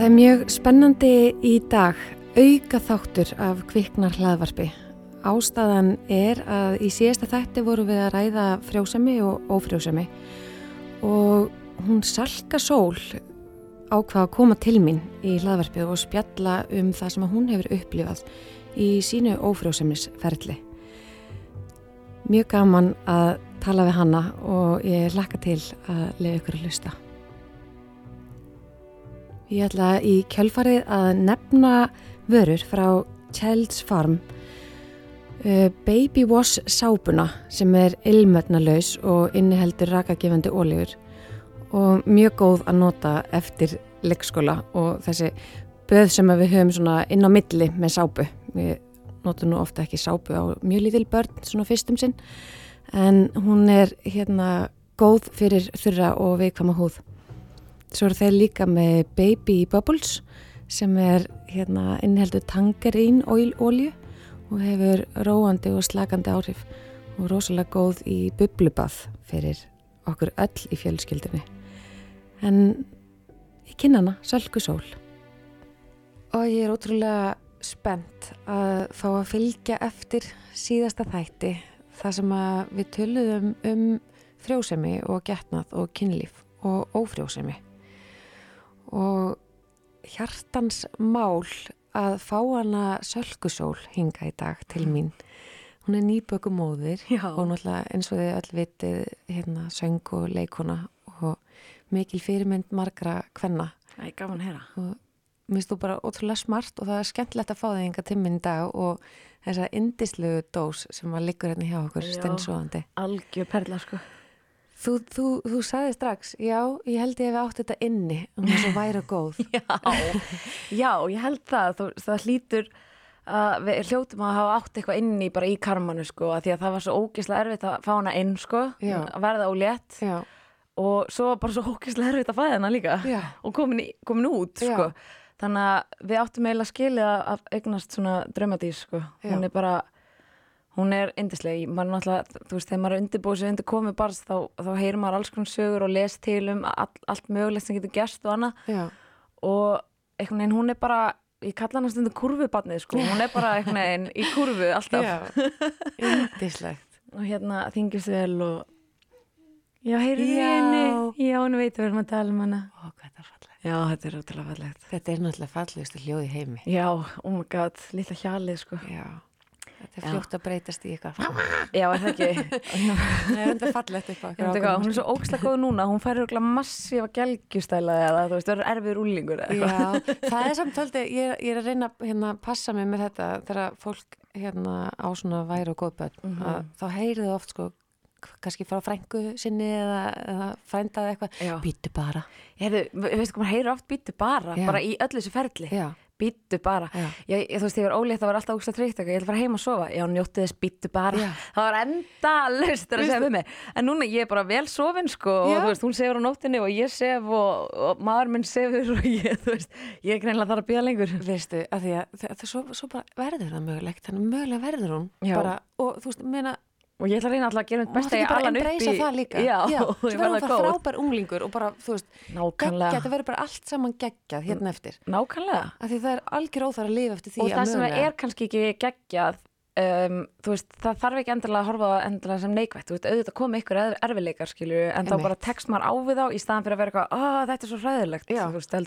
Það er mjög spennandi í dag, auka þáttur af kviknar hlaðvarpi. Ástæðan er að í síðasta þætti voru við að ræða frjósemi og ófrjósemi og hún Salka Sól ákvað að koma til mín í hlaðvarpið og spjalla um það sem hún hefur upplifað í sínu ófrjósemisferðli. Mjög gaman að tala við hanna og ég lakka til að lefa ykkur að lusta. Ég ætla í kjölfarið að nefna vörur frá Child's Farm uh, Baby Wash sápuna sem er ilmötnalaus og inniheldur rakagefandi ólífur og mjög góð að nota eftir leikskóla og þessi böð sem við höfum svona inn á milli með sápu. Við notum nú ofta ekki sápu á mjög lítil börn svona fyrstum sinn en hún er hérna góð fyrir þurra og veikvama húð. Svo er þeir líka með Baby Bubbles sem er hérna innheldur tangerín ólju og hefur róandi og slagandi áhrif og rosalega góð í bublubað fyrir okkur öll í fjölskyldinni en ég kynna hana, Sölku Sól. Og ég er ótrúlega spennt að fá að fylgja eftir síðasta þætti þar sem við töluðum um frjósemi og getnað og kynlíf og ófrjósemi. Og hjartans mál að fá hana Sölku Sól hinga í dag til mín. Hún er nýbökumóðir og náttúrulega eins og þið öll vitið hérna söng og leikona og mikil fyrirmynd margra hvenna. Það er gaman að heyra. Og mér finnst þú bara ótrúlega smart og það er skemmtilegt að fá þig enga timminn í dag og þessa indisluðu dós sem var liggur hérna hjá okkur steinsóðandi. Algjör perla sko. Þú, þú, þú sagði strax, já, ég held ég hef átt þetta inni er svo væri og góð. já, já, ég held það. Það, það hlýtur að við hljótum að hafa átt eitthvað inni bara í karmanu sko, að því að það var svo ógeðslega erfitt að fá hana inn sko, Já. að verða ólétt. Já, og svo bara svo hókislega erfitt að fæða hennar líka Já. og komin, í, komin út sko. þannig að við áttum eiginlega skilið að eignast svona draumadís sko. Hún er bara hún er indisleg, maður náttúrulega þú veist, þegar maður er undirbúið sig undir komið barst þá, þá heyrir maður alls konar sögur og les til um all, allt mögulegt sem getur gerst og annað já, og einhvern veginn hún er bara ég kalla hana stundu kurvubarnið sko hún er bara einhvern veginn í kurvu alltaf já, indislegt. og hérna þingist vel og já, heyrðu Já. henni já, hún veit við erum að tala um hana Ó, hvað þetta er fallegt. Já, þetta er ótrúlega fallegt. Þetta er náttúrulega fallegustu hljóð í heimi. Já, oh my god, lilla hjalið sko. Já, þetta er fljótt að breytast í eitthvað. Já, er það ekki? Þetta er fallegt eitthvað. Ég veit ekki hvað, hún er svo ókslega góð núna, hún fær örgulega massífa gelgjustæla eða þú veist, verður erfiður úlingur eitthvað. Já, það er samt haldið, ég, ég er að reyna að hérna, passa mig með þetta þegar fólk hérna, á svona væri og góðböld Mhm. að þá heyrið þið oft sko kannski frá frængu sinni eða, eða frændaði eitthvað, býtu bara ve- veistu hvað, maður heyrir oft býttu bara, Já. bara í öllu þessu ferli. Já, Býttu bara. Já. Ég, ég, þú veist, ég var ólétt, það var alltaf ókslega treykt eitthvað, ég ætla að fara heim að sofa. Já, njóttu þess býttu bara. Já. Það var enda löst að segja við mig. En núna ég er bara vel sofin sko og þú veist, hún sefur á nóttinni og ég sef og, og maður minn sefur og ég, þú veist, ég er greinlega þar að býða lengur. veistu, að því að það, svo, svo bara verður það mögulegt, þannig að mögulega verður hún bara, og þú veist, meina Og ég ætla að reyna alltaf að gera mitt besta í bara allan upp embracea í... það líka Já, Já og svo verður það góð. frábær unglingur og bara, þú veist, geggjað, það verður bara allt saman geggjað hérna eftir Nákvæmlega. af því það er algjör óþar að lifa eftir því Og að það sem er kannski ekki geggjað, um, þú veist, það þarf ekki endilega að horfa það endilega sem neikvætt. Þú veist, auðvitað koma ykkur erf- erfiðleikar, skilju, en þá Einmitt. bara tekst maður á við þá í staðan fyrir að vera eitthvað, að þetta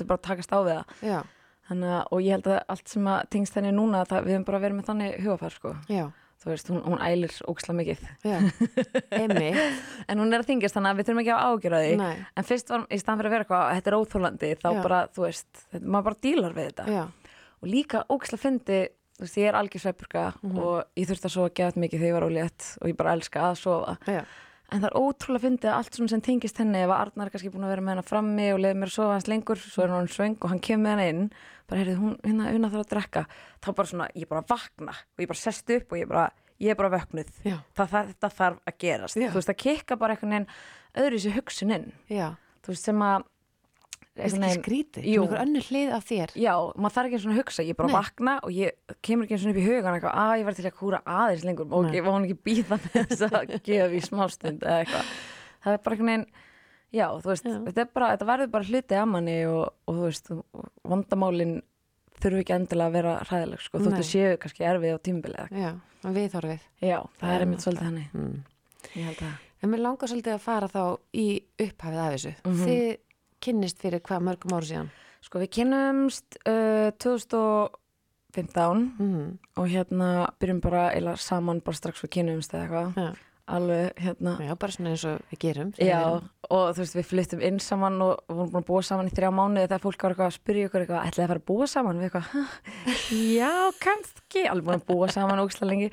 er bara að það. Þannig að, og ég held að allt sem að tengst henni núna, það, við höfum bara verið með þannig hugafar, sko. já, Þú veist, hún, hún ælir óksla mikið. En hún er að þingast þannig að við þurfum ekki að ágjöra því. Nei. En fyrst var, í staðan fyrir að vera eitthvað, þetta er óþólandi, þá Já. bara, þú veist, maður bara dílar við þetta. já, Og líka óksla fyndi, þú veist, ég er algjör sveppurka Mhm. og ég þurfti að sofa gett mikið þegar ég var ólétt og ég bara elska að sofa. já En það er ótrúlega fyndið að allt svona sem tengist henni ef að Arnar er kannski búin að vera með hennar frammi og leiði mér að sofa hans lengur, svo er hann svöng og hann kemur henni inn, bara heyrðu hún hérna unna þarf að drekka, þá bara svona ég bara vakna og ég bara sest upp og ég bara ég er bara vöknuð, það, þetta þarf að gerast, Já. þú veist að kikka bara einhvern veginn öðru sér hugsuninn, Já, þú veist sem að er þetta skrítið? Jú. Einhver önnur hlið af þér Já, maður þarf ekki eins og að hugsa, ég bara Nei. vakna og ég kemur ekki eins og upp í hugan eitthvað, að ég var til að kúra aðeins lengur og ég var hún ekki býða með þess að gefa í smástund eða eitthvað. Það er bara einhvern veginn, já, þú veist, Já. þetta er bara þetta verður bara hluti af manni og, og þú veist, og vandamálin þurfu ekki endilega að vera hræðileg sko, þóttu séu kannski erfið á tímbilið Já, við þorfið. já, það er einmitt svolítið hannig Mm. að En mér langar svolítið að fara þá í upphafið af þessu. Mhm. Þið kynnist fyrir hvað mörgum ára síðan? sko, við kynnumst uh, 2015 Mm. og hérna byrjum bara eila saman bara strax við kynnumst eða eitthvað Já. alveg hérna Já, bara svona eins og við gerum. Já, erum- og þú veist, við flyttum inn saman og vorum búin að búa saman í þrjá mánuði þegar fólk var eitthvað að spyrja ykkur eitthvað, ætlaði að fara að búa saman við eitthvað, "Ha, já, kannski alveg búin að búa saman ógislega lengi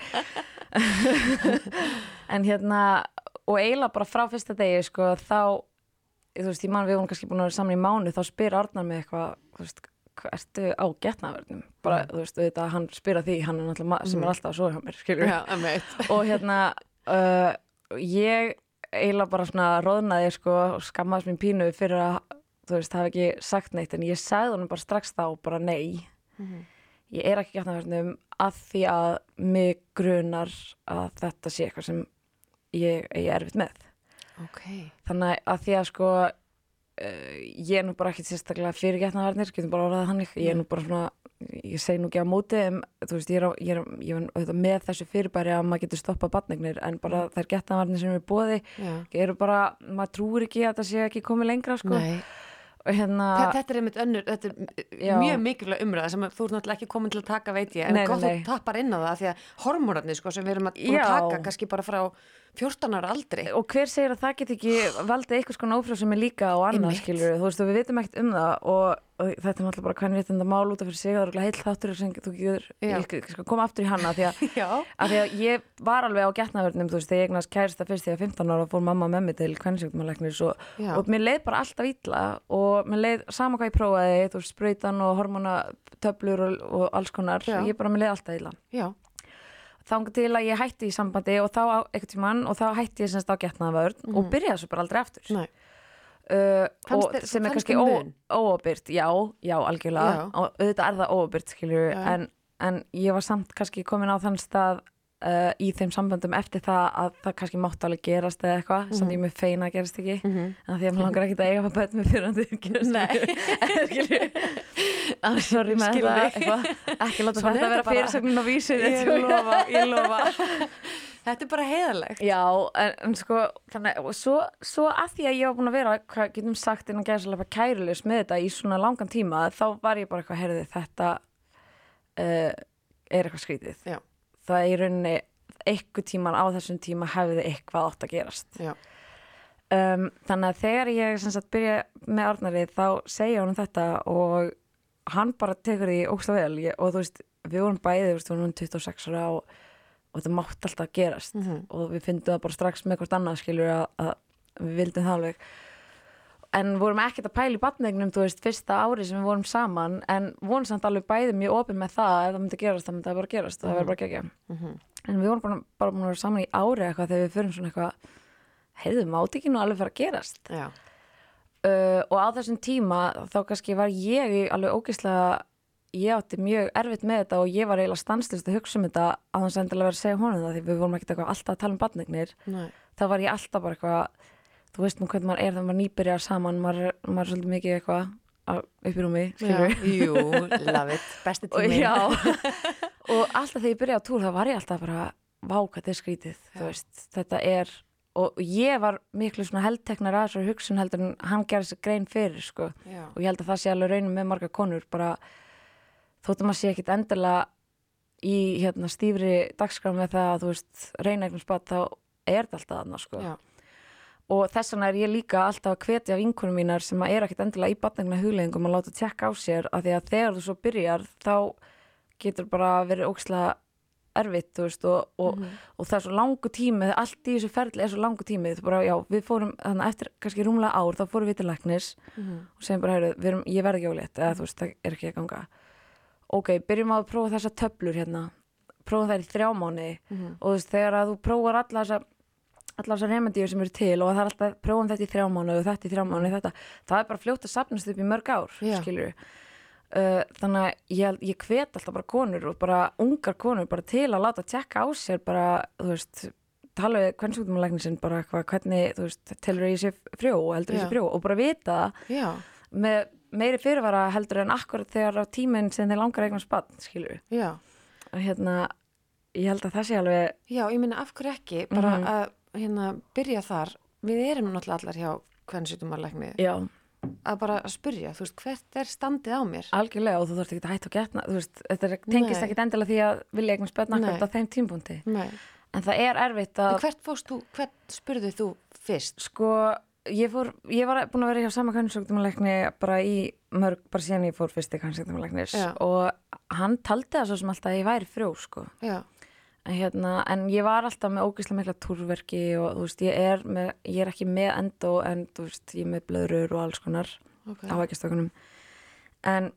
en hérna og eiginlega bara frá fyrsta degi sko, þá, þú veist, ég man við vorum kannski búin að vera saman í mánu, þá spyr Arnar mig eitthvað, þú veist, ertu á getnaverðnum, bara, þú veist, þetta hann spyr að því, hann er náttúrulega ma- sem er alltaf að sofa hjá mér, skilur emmitt. og hérna uh, ég eiginlega bara svona róðnaði sko og skammaðist mín pínu fyrir að þú veist, hafa ekki sagt neitt en ég sagði honum bara strax þá bara nei. Mhm. ég er ekki gætnaverðnum að því að mig grunar að þetta sé eitthvað sem ég eigi erfitt með Ok. þannig að því að sko uh, ég er nú bara ekki sérstaklega fyrir getnaverðnir, getum bara orðað þannig. Ég er nú bara svona, ég segi nú ekki á móti en þú veist, ég er, á, ég er, ég er auðvitað með þessu fyrirbæri að maður getur stoppað batningnir en bara þær getnaverðnir sem er bóði eru bara, maður trúir ekki að það sé ekki komið lengra sko. Nei, hérna, þetta er einmitt önnur, þetta er Já. mjög mikilvæg umræða sem þú ert náttúrulega ekki komin til að taka veit ég, en Nei, gott nei. þú tappar inn á það því að hormónarnir sko sem við erum að, taka kannski bara frá 14 ára aldri. og hver segir að það get ekki valdið eitthvað skona ófrjóð sem er líka á annað skilur, þú veist við vitum ekkert um það og, og þetta er náttúrulega bara hvernig réttinda mál út af fyrir sig það er heill þáttur sem þú getur koma aftur í hana því að af því að ég var alveg á getnaverðnum þú veist, þegar ég eignast kærista fyrst þegar ég var 15 ára fór mamma með mig til kvennsjöknumalæknis og, og mér leið bara alltaf illa og mér leið sama hvað ég prófaði þú veist, sprautan og hormonatöflur og, og alls konar, Já. ég bara mér leið alltaf illa Já. Þangað til að ég hætti í sambandi og þá tímann og þá hætti ég semst á getnaverð og byrjaði svo bara aldrei aftur uh, þér- sem er kannski þér ó- mun? óábyrgt já, já, algjörlega Já. og auðvitað er það óábyrgt skilur Já. en, en ég var samt kannski komin á þann stað uh, í þeim samböndum eftir það að það kannski mátt alveg gerast eða eitthvað Mhm. sem ég með feina að gerast ekki en því að mér langar ekki að eiga að bæta með fyrir Nei ah, Sorry með eitthvað. ekki láta þetta vera bara. fyrirsögnin á vísu Ég lofa, ég lofa. Þetta er bara heiðalegt. Já, en, en sko, þannig, svo, svo að því að ég var búin að vera, hvað getum sagt innan gæðslega kærulegs með þetta í svona langan tíma, þá var ég bara eitthvað, heyrði, þetta uh, er eitthvað skrítið. Já. Það í rauninni, eitthvað tíman á þessum tíma hefði eitthvað átt að gerast. Um, þannig að þegar ég sagt byrja með Arnari, þá segja honum þetta og hann bara tekur því ógsta vel ég, og þú veist, við vorum bæði, þú veist, við vorum 26 ára og, og þetta mátt alltaf gerast Mhm. og við fyndum það bara strax með hvort annað skilur að, að við vildum það alveg en vorum ekkert að pæla í batningnum þú veist, fyrsta ári sem við vorum saman en vorum samt alveg bæði mjög opið með það að ef það myndi gerast, það myndi það bara gerast það verður bara gegja Mhm. en við vorum bara, bara búin að vera saman í ári eitthvað þegar við fyrir svona eitthvað heyrðu, mátt ekki nú alveg fara að gerast? Uh, og á þessum tíma þá kannski var ég alveg ógeðslega ég átti mjög erfitt með þetta og ég var eiginlega stanslist að hugsa um þetta að hann sendilega verið að segja honum það því við vorum ekkert alltaf að tala um batningnir þá var ég alltaf bara eitthvað þú veist nú hvernig maður er þegar maður nýbyrjar saman maður, maður er svolítið mikið eitthvað upp í rúmi. Jú, love it. Besti og, tími. já, og alltaf þegar ég byrjaði á túr þá var ég alltaf bara vá hvað þetta er skrítið veist, þetta er og ég var miklu heldteknar að þessar hugsun heldur en hann gerði sér grein fyrir sko. Og ég held að það sé alveg raunin með marga konur bara þóttum að sé ekkit endilega í hérna, stífri dagskrá með það að þú veist reyna eignum spatt þá er þetta alltaf þarna sko. Já. Og þess vegna er ég líka alltaf að hvetja vinkunum mínar sem er ekkit endilega í batningna hugleggingum að láta tjekka á sér af því að þegar þú svo byrjar þá getur bara verið ókslega erfitt veist og, og, og það er svo langu tími allt í þessu ferli er svo langu tími. Bara, já, við fórum þannig eftir kannski rúmlega ár þá fórum við til læknis og segjum bara, heyrðu, við erum, ég verð ekki ólétt eða þú veist, það er ekki að ganga. Ok, byrjum að prófa þessar töflur hérna. Prófa þær í þrjá mánuði og þú veist, þegar að þú prófar alla þessa allar þessar remedíur sem eru til og það er alltaf prófum þetta í þrjá mánuði og þetta í þrjá mánuði þetta, það er bara fljótt að sapnast upp í mörg ár, Já. skilur uh, þannig að ég, ég hvet alltaf bara konur og bara ungar konur bara til að láta tjekka á sér bara, þú veist tala við hvern sjúkdómalækni sinn bara eitthvað hvernig, þú veist, telur ég sé frjó og heldur ég Já. sé frjó og bara vita Já, með meiri fyrirvara heldur en akkurat þegar á tíminn sem þeir langar eignan spann, skilur við og hérna, ég held að það sé alveg Já, ég minna af hverju ekki, bara Mhm. að hérna, byrja þar. Við erum náttúrulega allar hjá hvern sjúkdómalækni já, að bara að spyrja, þú veist, hvert er standið á mér? algjörlega og þú þarfst ekki að hætta og getna þú veist, þetta tengist ekki endilega því að vilja spann akkurat Nei. á þeim tímpúnti Nei. en það er erfitt En að hvert fórst þú, hvert spurðið þú fyrst? sko, ég fór ég var búin að vera hjá sama kvennsjúkdómalækni bara í mörg, bara síðan ég fór fyrst í kvennsjúkdómalæknis Já. og hann taldi það svo sem alltaf að ég væri frjó sko En, hérna, en ég var alltaf með ógeðslega mikla túrverki og þú veist, ég er, með, ég er ekki með endó en þú veist, ég er með blöðrur og alls konar ok. á ekki stökunum en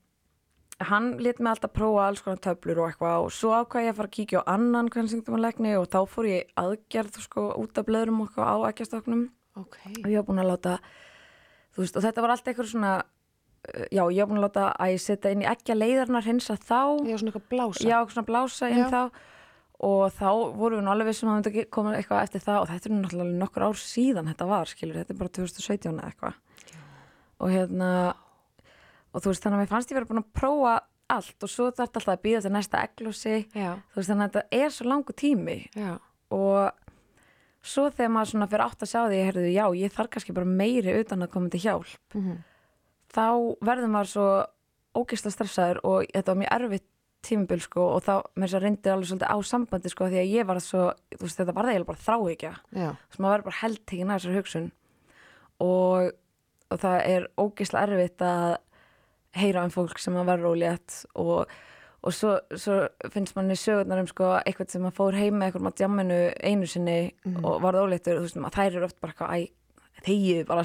hann lét mig alltaf prófa alls konar töflur og eitthvað og svo ákvað ég að fara að kíkja á annan kvennsingtumanlegni og þá fór ég aðgerð sko út af blöðrum og eitthvað á ekki stökunum Ok, og ég var búin að láta þú veist, og þetta var alltaf eitthvað svona uh, já, ég var búin að láta að ég setja inn í ekki leiðarnar hinsa þá var svona eitthvað blása. já, svona blása Já. Og þá vorum við nú alveg vissum að myndi koma eitthvað eftir það og þetta er náttúrulega nokkur ár síðan þetta var, skilur, þetta er bara 2017 eða eitthvað. Og hérna og þú veist, þannig að mér fannst ég verið búin að prófa allt og svo þarf alltaf að býða til næsta eglósi, Já, þú veist, þannig að þetta er svo langu tími. Já, og svo þegar maður svona fyrir átt að sjá því, ég heyrðu, já, ég þarf kannski bara meiri utan að koma til hjálp. Mhm, þá verður maður svo ógeðslega stressaður og þetta var mjög erfitt tímabil sko og þá mér svo reyndi alveg svolítið á sambandi sko því að ég var svo, þú veist þetta var það eiginlega bara þráhyggja já, þess að maður verður bara heldtekinn að þessari hugsun. Og, og það er ógeðslega erfitt að heyra um fólk sem að verður ólétt og, og svo, svo finnst manni sögurnar um sko eitthvað sem að fór heim með eitthvað á djamminu einu sinni og varð óléttur þú veist maður þær eru oft bara eitthvað þegið bara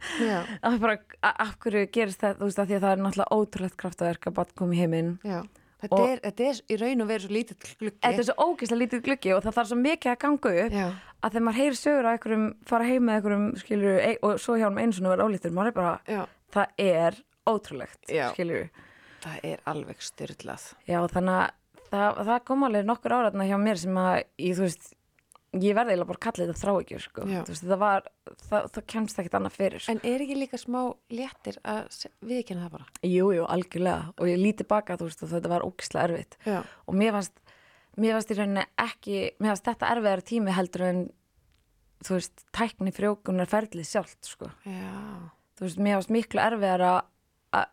bara, a- af hverju gerist það, þú veist, að því að það er náttúrulega ótrúlegt kraftaverk að batn komi í heiminn. Þetta, Og- er, þetta er í raun og veru svo lítið gluggi. Þetta er svo ógeðslega lítið gluggi og það þarf svo mikið að ganga upp Já, að þegar maður heyrir sögur að einhverjum fara heim með einhverjum, skilur, e og svo hjá hann einu svona verið ólítur, maður er bara, já, það er ótrúlegt, skilur. það er alveg styrlað. Já, þannig að það, það kom alveg nokkur áraðna hjá mér sem að, ég, þú veist, ég verði eiginlega bara kalla þetta þráhyggjur, sko. Það var, það, það kemst ekkert annað fyrir. En er ekki líka smá léttir að viðkynna það bara? Jú, jú, algjörlega. Og ég líti baka, þú veist, og þetta var ógeðslega erfitt. Já, og mér fannst mér fannst í rauninni ekki mér fannst þetta erfiðar tími heldur en þú veist, tækni frjókunar ferlið sjálft, sko þú veist, mér fannst miklu erfiðar að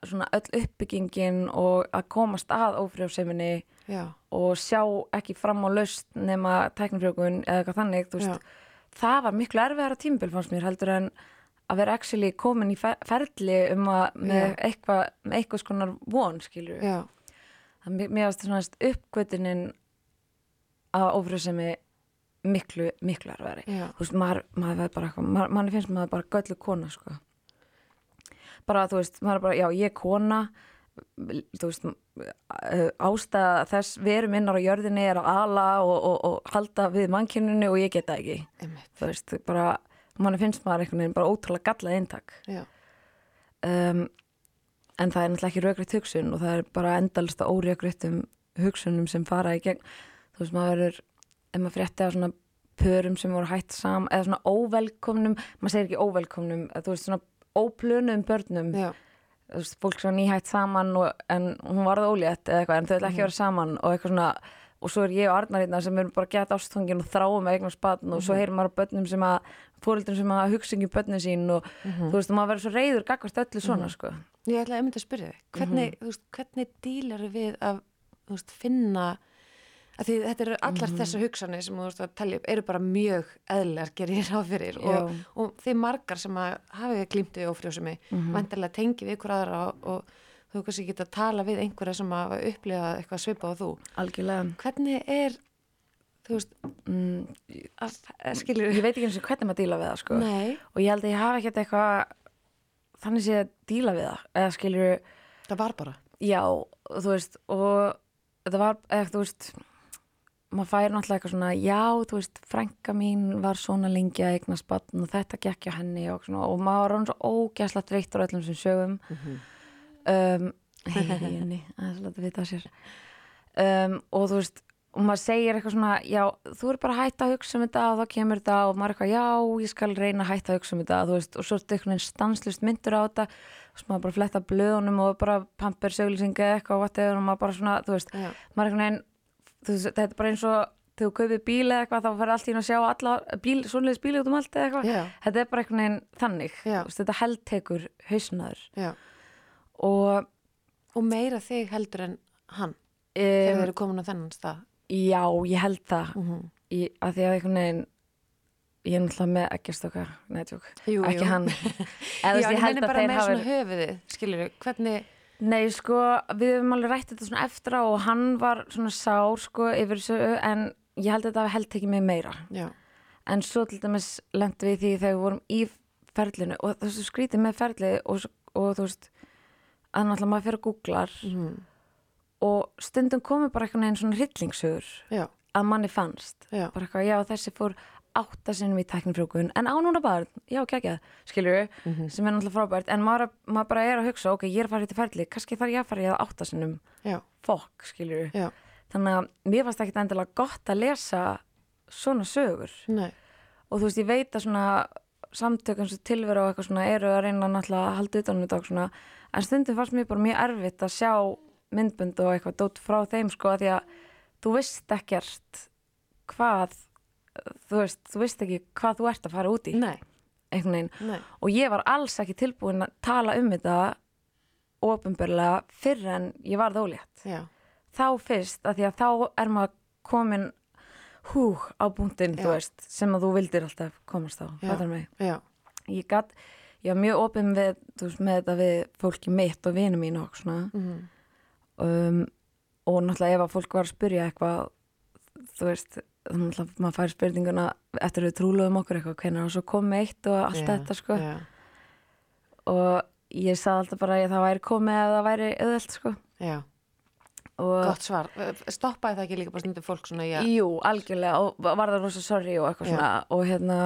svona öll uppbyggingin og að komast að ófrjóseminni já, og sjá ekki fram á laust nema tæknifrjókun eða eitthvað þannig, veist, það var miklu erfiðar að tímabil fannst mér heldur en að vera actually komin í fer- ferli um að með eitthvað, með eitthvað skonar von, skilur já, það mér varst svona uppgötunin að ófrjósemi miklu, miklu já, þú veist, maður, maður bara maður, manni finnst maður bara göllu kona sko. Bara, þú veist, maður er bara já, ég er kona þú veist, uh, ástæða þess við erum innar á jörðinni er að ala og, og, og halda við mannkyninu og ég get það ekki. Einmitt, þú veist, bara, manni finnst maður einhvern veginn bara ótrúlega gallað eintak. Um, en það er náttúrulega ekki raugrætt hugsun og það er bara endalista óraugrættum hugsunum sem fara í gegn. Þú veist maður verður ef maður frétti af svona pörum sem voru hætt saman eða svona óvelkomnum maður segir ekki óvelkomnum, þú veist svona óplunum börnum. Já, fólk sem var nýhætt saman og, en hún varð ólétt eða eitthvað en þau ætla ekki að vera saman og eitthvað svona og svo er ég og Arnaríðna sem erum bara gett ástfangin og þráum eignar spatn og svo heyrir maður á börnum sem að fóreldrum sem að hugsa ekki um börnum sín og þú veist, maður verður svo reyður gagvart öllu svona, sko. Ég ætla að mynda að spyrja þig, hvernig, þú veist, hvernig dílar við að þú veist, finna því þetta eru allar þessar hugsanir sem þú veist að telja upp eru bara mjög eðlar gerir ég ráð fyrir og, og þeir margar sem að hafi glýmt við ófrjósumi, mm -hmm. vantarlega tengi við ykkur aðra og, og þú kannski geta að tala við einhverja sem hafa upplifað eitthvað svipað á þú. algjörlega Hvernig er, þú veist, mm, að, að, skilur ég veit ekki eins og hvernig maður díla við það, sko Nei, og ég held að ég hafi ekkert eitthvað þannig sé að díla við það eða skilur, það var bara. já, þú veist og þetta var, eða þú veist maður fær náttúrulega eitthvað svona já, þú veist, frænka mín var svona lengi að eignast batn og þetta gekk hjá henni og, svona, og maður var hann svo ógæsla dreittur á öllum sem sögum. Um, hei, henni, aðeins láta vita sér. Um, og þú veist og maður segir eitthvað svona, já, þú er bara að hætta að hugsa um þetta og þá kemur þetta og maður er eitthvað, já, ég skal reyna að hætta að hugsa um þetta, veist, og svo er þetta einhvern veginn stanslust myndur á þetta, og svo maður bara fletta blöðunum og bara pamper sögulýsinga eitthvað og og maður bara svona, þú veist, Já. maður er veist, þetta er bara eins og þegar þú kaupir bíl eða eitthvað, þá fyrir allt í einu að sjá alla bíl, svonleiðis bíli út um allt eða eitthvað, Já. þetta er bara einhvern veginn þannig, þú veist, þetta heldtekur hausnaður. Og Og meira þig heldur en hann þegar um, þeir eru komin á þennan stað. já, ég held það. Mm í, að því að einhvern veginn ég er náttúrulega með ekki stóka neðtjók, Jú, ekki hann. Eða þú Já, en ég held að þeir svona höfuðið, skilur hvernig, nei, sko, við höfum alveg rætt þetta svona eftir á og hann var svona sár, sko, yfir þessu en ég held að þetta held ekki mig meira já, en svo til dæmis lendum við því þegar við vorum í ferlinu og þú veist, skrítið með ferlið og, og þú veist að náttúrulega maður fyrir að googlar mm. og stundum komið bara einhvern veginn svona hryllingsögur já, að manni fannst Já. bara eitthvað, já þessi fór átta sinnum í tæknifrjókun, en á núna barn já, kækja, skilur við, Mhm. sem er náttúrulega frábært, en maður, maður bara er að hugsa ok, ég er að fara í þetta ferli, kannski þarf ég að fara í það átta sinnum, já, fokk, skilur já, þannig að mér fannst ekki endilega gott að lesa svona sögur. Nei, og þú veist, ég veit að svona samtökum sem tilveru og eitthvað svona eru að reyna náttúrulega að halda utan um þetta og svona en stundum fannst mér bara mjög erfitt að sjá myndbönd og eitthvað dót frá þeim sko að því að þú veist ekkert hvað þú veist, þú veist ekki hvað þú ert að fara út í. Nei, nei, og ég var alls ekki tilbúin að tala um þetta ofinbörlega fyrr en ég varð ólétt. Já, þá fyrst að því að þá er maður komin hú á búntinn, þú veist, sem að þú vildir alltaf komast á, fattar mig. Ég gat, ég var mjög opinn við, þú veist, með þetta við fólki mitt og vinu mín og svona. Mm. um, og náttúrulega ef að fólk var að spyrja eitthvað þú veist, þá náttúrulega maður fær spurninguna eftir við trúluðum okkur eitthvað hvenær og svo komið eitt og allt já, þetta sko? já, og ég sagði alltaf bara að það væri komið ef það væri auðvelt sko. Og gott svar. Stoppaði það ekki líka bara stundu fólk svona, já, Jú, algjörlega og var það rosa sorry og eitthvað svona og hérna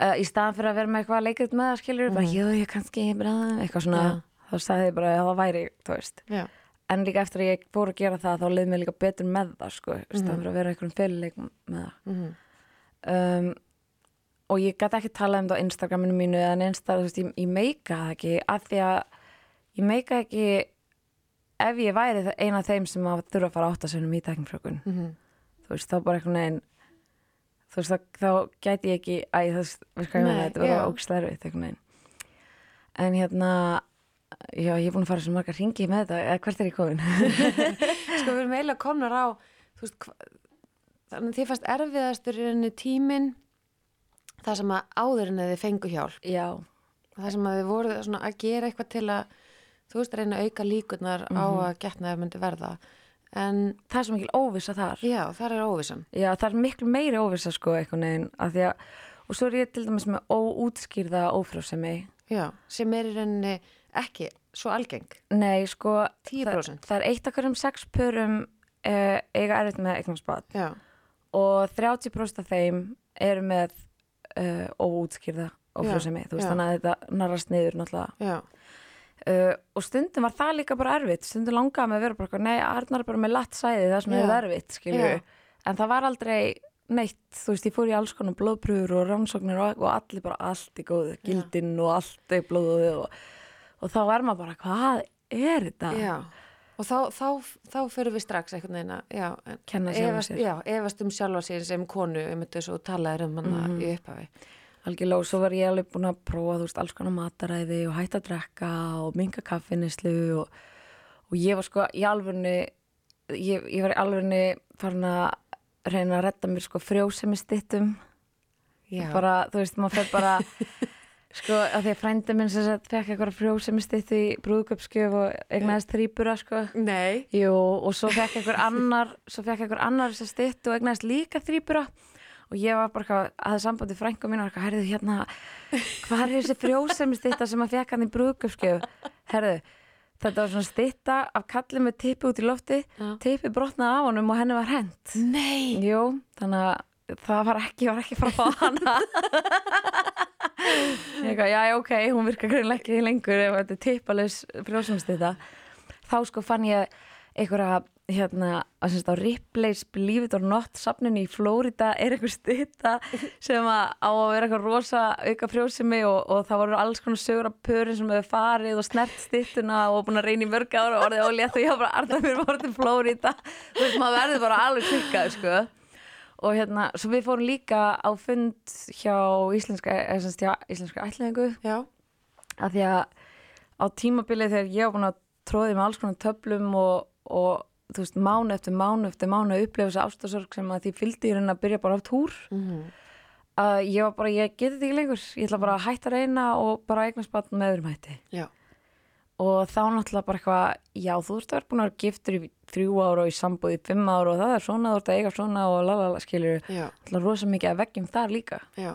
uh, í staðan fyrir að vera með eitthvað leikrit með það skilur bara, jú, ég kannski bara, eitthvað svona þá sagði ég bara að það væri, þú veist. Já, en líka eftir að ég fór að gera það þá leið mér líka betur með það sko, í Mhm. staðan fyrir að vera einhverjum fyrirleik með það mm. um, og ég gæti ekki tala um það á Instagraminu mínu eða einstað, þú veist, ég, ég meika það ekki af því að ég meika ekki ef ég væri það- ein af þeim sem að þurfa að fara áttasennum í teknifrökun Mm. þú veist, þá bara einhvern veginn þú veist, þá, þá gæti ég ekki æ, það Nei, þetta var ógislega erfitt einhvern veginn en hérna já, ég er búin að fara svo margar ringi með þetta eða hvert er ég komin? sko við erum eiginlega komnar á þú veist, þannig að þið fannst erfiðastur í rauninni tíminn það sem að áður en þið fengu hjálp. Já, það sem að þið voru svona að gera eitthvað til að þú veist reyna að auka líkurnar á Mhm. að getnaður myndi verða. En það er svo mikil óvissa þar. Já, það er óvissan. Já, það er miklu meiri óvissa sko einhvern veginn, af því að og svo er ég til dæmis með óútskýrða ófrjósemi. Já, sem er í rauninni ekki svo algeng? Nei, sko 10%. það, það er eitt af hverjum sex pörum uh, eiga erfitt með eignarspad og 30% af þeim eru með uh, óútskýrða ófrjósemi, þú veist já. þannig að þetta narrast niður náttúrulega. Já, uh, og stundum var það líka bara erfitt. Stundum langaði mig að vera bara, eitthvað, nei, Arnar er bara með latt sæði það sem er erfitt, skilju en það var aldrei neitt, þú veist, ég fór í alls konar blóðpröfur og rannsóknir og, og allir bara allt í góðu, gildinn og allt í blóðu og, og þá er maður bara, hvað er þetta? já og þá, þá, þá fyrir við strax einhvern veginn að já, en Kenna sjálfum efast, efast um sjálfa sér sem konu um svo talaður um hana Mhm. í upphafi Algjörlega og svo var ég alveg búin að prófa, þú veist, alls konar mataræði og hætta að drekka og minga kaffinislu og, og ég var sko í alvörni, ég, ég var í alvörni farin að reyna að redda mér sko frjósemi stittum. Bara, þú veist, maður fer bara, sko, að því að frændi minn sem sagt fekk eitthvað frjósemi stittu í brúðköpskjöf og eignaðist þrýbura, sko. nei. Jú, og svo fekk einhver annar svo fekk einhver annar þess að styttu og egnaðist líka þrýbura og ég var bara eitthvað að það sambandi frængu mín og eitthvað, herðu hérna hvað er þessi frjósemi stytta sem að fekk hann í brúðgöfskjöf herðu, þetta var svona stytta af kalli með tippi út í lofti tippi brotnaði af honum og henni var hent. Nei, Jú, það var ekki, var ekki frá hana. eitthvað, já, já, ok, hún virkar greinlega ekki lengur ef þetta er tippalaus frjósumstýta þá sko fann ég einhverja hérna, að semst á Ripley's Believe It or Not safninu í Flórida er einhver stýta sem að á að vera eitthvað rosa auka frjósimi og, og það voru alls konar sögur af pörin sem hefur farið og snert stýttuna og búin að reyna í mörg ára og orðið ólétt og ég hafa bara arðað mér voru til Flórida þú veist, maður verður bara alveg klikkað, sko og hérna, svo við fórum líka á fund hjá íslenska, hjá íslenska ætlingu Já, að því að á tímabilið þegar ég var búin að tróði með alls konar töflum og, og þú veist, mánu eftir mánu eftir mánu að upplifa þessi ástasorg sem að því fylgdi í raunin að byrja bara á túr. Að ég var bara, ég geti þetta ekki lengur. Ég ætla bara að hætta reyna og bara eignast batn með öðrum hætti. Já, og þá náttúrulega bara eitthvað já, þú ert að vera búin að vera giftur í þrjú ára og í sambúð í fimm ára og það er svona, þú ert að eiga svona og lalala, skilur já, alltaf rosa mikið að veggjum þar líka. Já,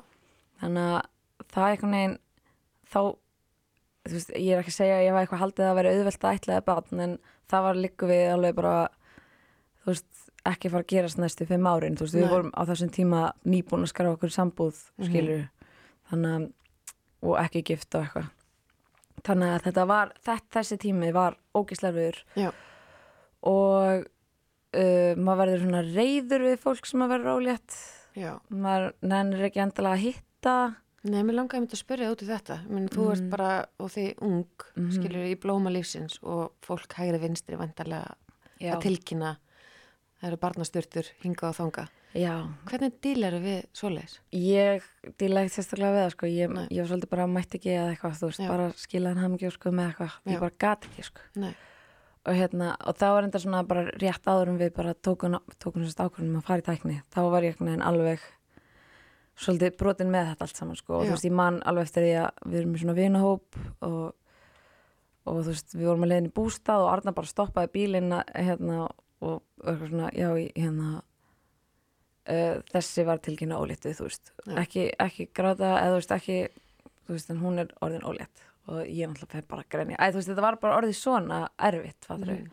þannig að það er einhvern veginn þá þú veist, ég er ekki að segja að ég var eitthvað haldið að vera auðvelt að ætlaði barn en það var líka við alveg bara þú veist, ekki fara að gerast næstu fimm árin, þú veist, Nei. við vorum á þessum tíma nýbúin að skara okkur sambúð skilur, þannig að og ekki gift og eitthvað þannig að þetta var, þetta, þessi tími var ógisleirfiður já, og uh, maður verður svona reyður við fólk sem að verður ólétt. Maður nennir ekki endilega að hitta. Nei, mér langaði myndi að spyrja út í þetta. Meni, þú ert bara, og þið ung, Mhm. skilur í blóma lífsins og fólk hægri vinstri vantarlega að tilkynna. Það eru barnastyrtur hinga og þanga. Já, Hvernig dílar við svoleiðis? ég díla ekkert sérstaklega við það sko, ég, ég var svolítið bara mætti ekki eða eitthvað, þú veist, Já. bara skilaðan ham ekki sko með eitthvað, ég bara gat ekki sko. Nei, og hérna, og þá var enda svona bara rétt áður en við bara tókun, tókun sérst ákvörðum að fara í tækni, þá var ég einhvern veginn alveg svolítið brotin með þetta allt saman sko, og Já. þú veist, ég man alveg eftir því að við erum í svona vinahóp og, og þú veist, við vorum að leiðin í bústað og Arna bara stoppaði bílinn hérna og eitthvað svona, já, hérna uh, þessi var tilkynna óléttu, þú veist. Já. ekki, ekki gráta, eða þú veist, ekki þú veist, en hún er orðin ólétt. Og ég náttúrulega fyrir bara að grenja, æ, þú veist, þetta var bara orðið svona erfitt, Mhm.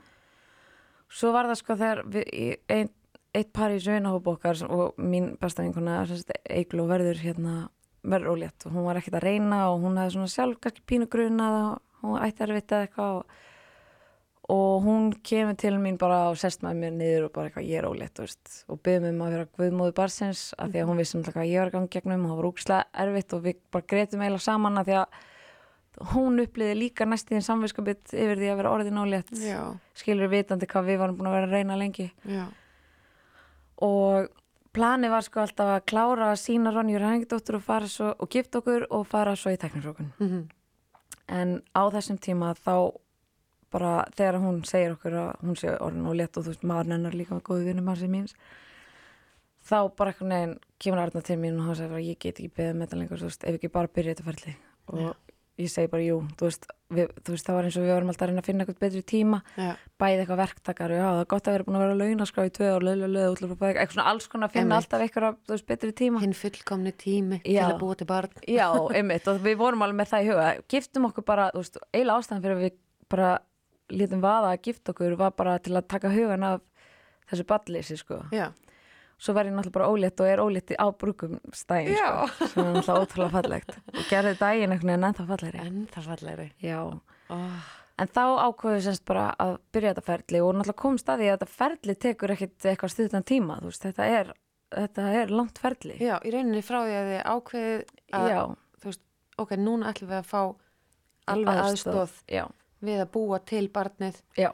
svo var það sko þegar við, ein, eitt par í sögnahóp okkar sem- og mín besta vinkona Eigló verður hérna verður ólétt. Og hún var ekkert að reyna og hún hefði svona sjálf kannski pínu grunað og hún ætti erfitt eða eitthvað og, og hún kemur til mín bara og sest með mér niður og bara eitthvað ég er ólétt og mig um að vera guðmóðu barsins af því að hún vissi náttúrulega hvað ég var að ganga gegnum og það var úkslega erfitt og við bara greitum eiginlega saman af því að hún uppliði líka næstíðin samviskabit yfir því að vera orðin ólétt. Skilur vitandi hvað við varum búin að vera að reyna lengi. Já, og planið var sko alltaf að klára að sína Ronju Rængdóttur og fara svo og gifta okkur og fara svo í teknifrókun mhm, en á þessum tíma þá bara þegar hún segir okkur að hún sé orðin og létt og þú veist maður nennar líka með góðu vinnum hans í míns þá bara eitthvað neginn kemur Arna til mín og hann segir bara ég get ekki beðið með þetta lengur þú veist ef ekki bara byrja þetta ferli og ég segi bara jú þú veist, við, þú veist það var eins og við varum alltaf að reyna að finna eitthvað betri tíma já, bæði eitthvað verktakar og já, það er gott að vera búin að vera launaskrá í tvö ár, lög, lög, lög, útlöf, eitthvað svona alls konar að finna Einmitt. alltaf eitthvað, veist, betri tíma. hinn fullkomni tími til Já. að búa til barn. Já, einmitt, og við vorum alveg með það í huga. Giftum okkur bara, þú veist, lítum vaða að gifta okkur var bara til að taka hugan af þessu balleysi, sko. Já, Svo var ég náttúrulega bara ólétt og er ólétt á brúkumstægin, sko, sem er náttúrulega ótrúlega fallegt. Og gerði daginn einhvern veginn ennþá fallegri. en það fallegri. Oh, En þá ákveðu semst bara að byrja þetta ferli og náttúrulega kom staði að þetta ferli tekur ekkit eitthvað stuttan tíma, veist, þetta er, þetta er langt ferli. já, í rauninni frá því að þið ákveðið að, veist, ok, núna ætlum við að fá alveg aðstóð Já, við að búa til barnið. já.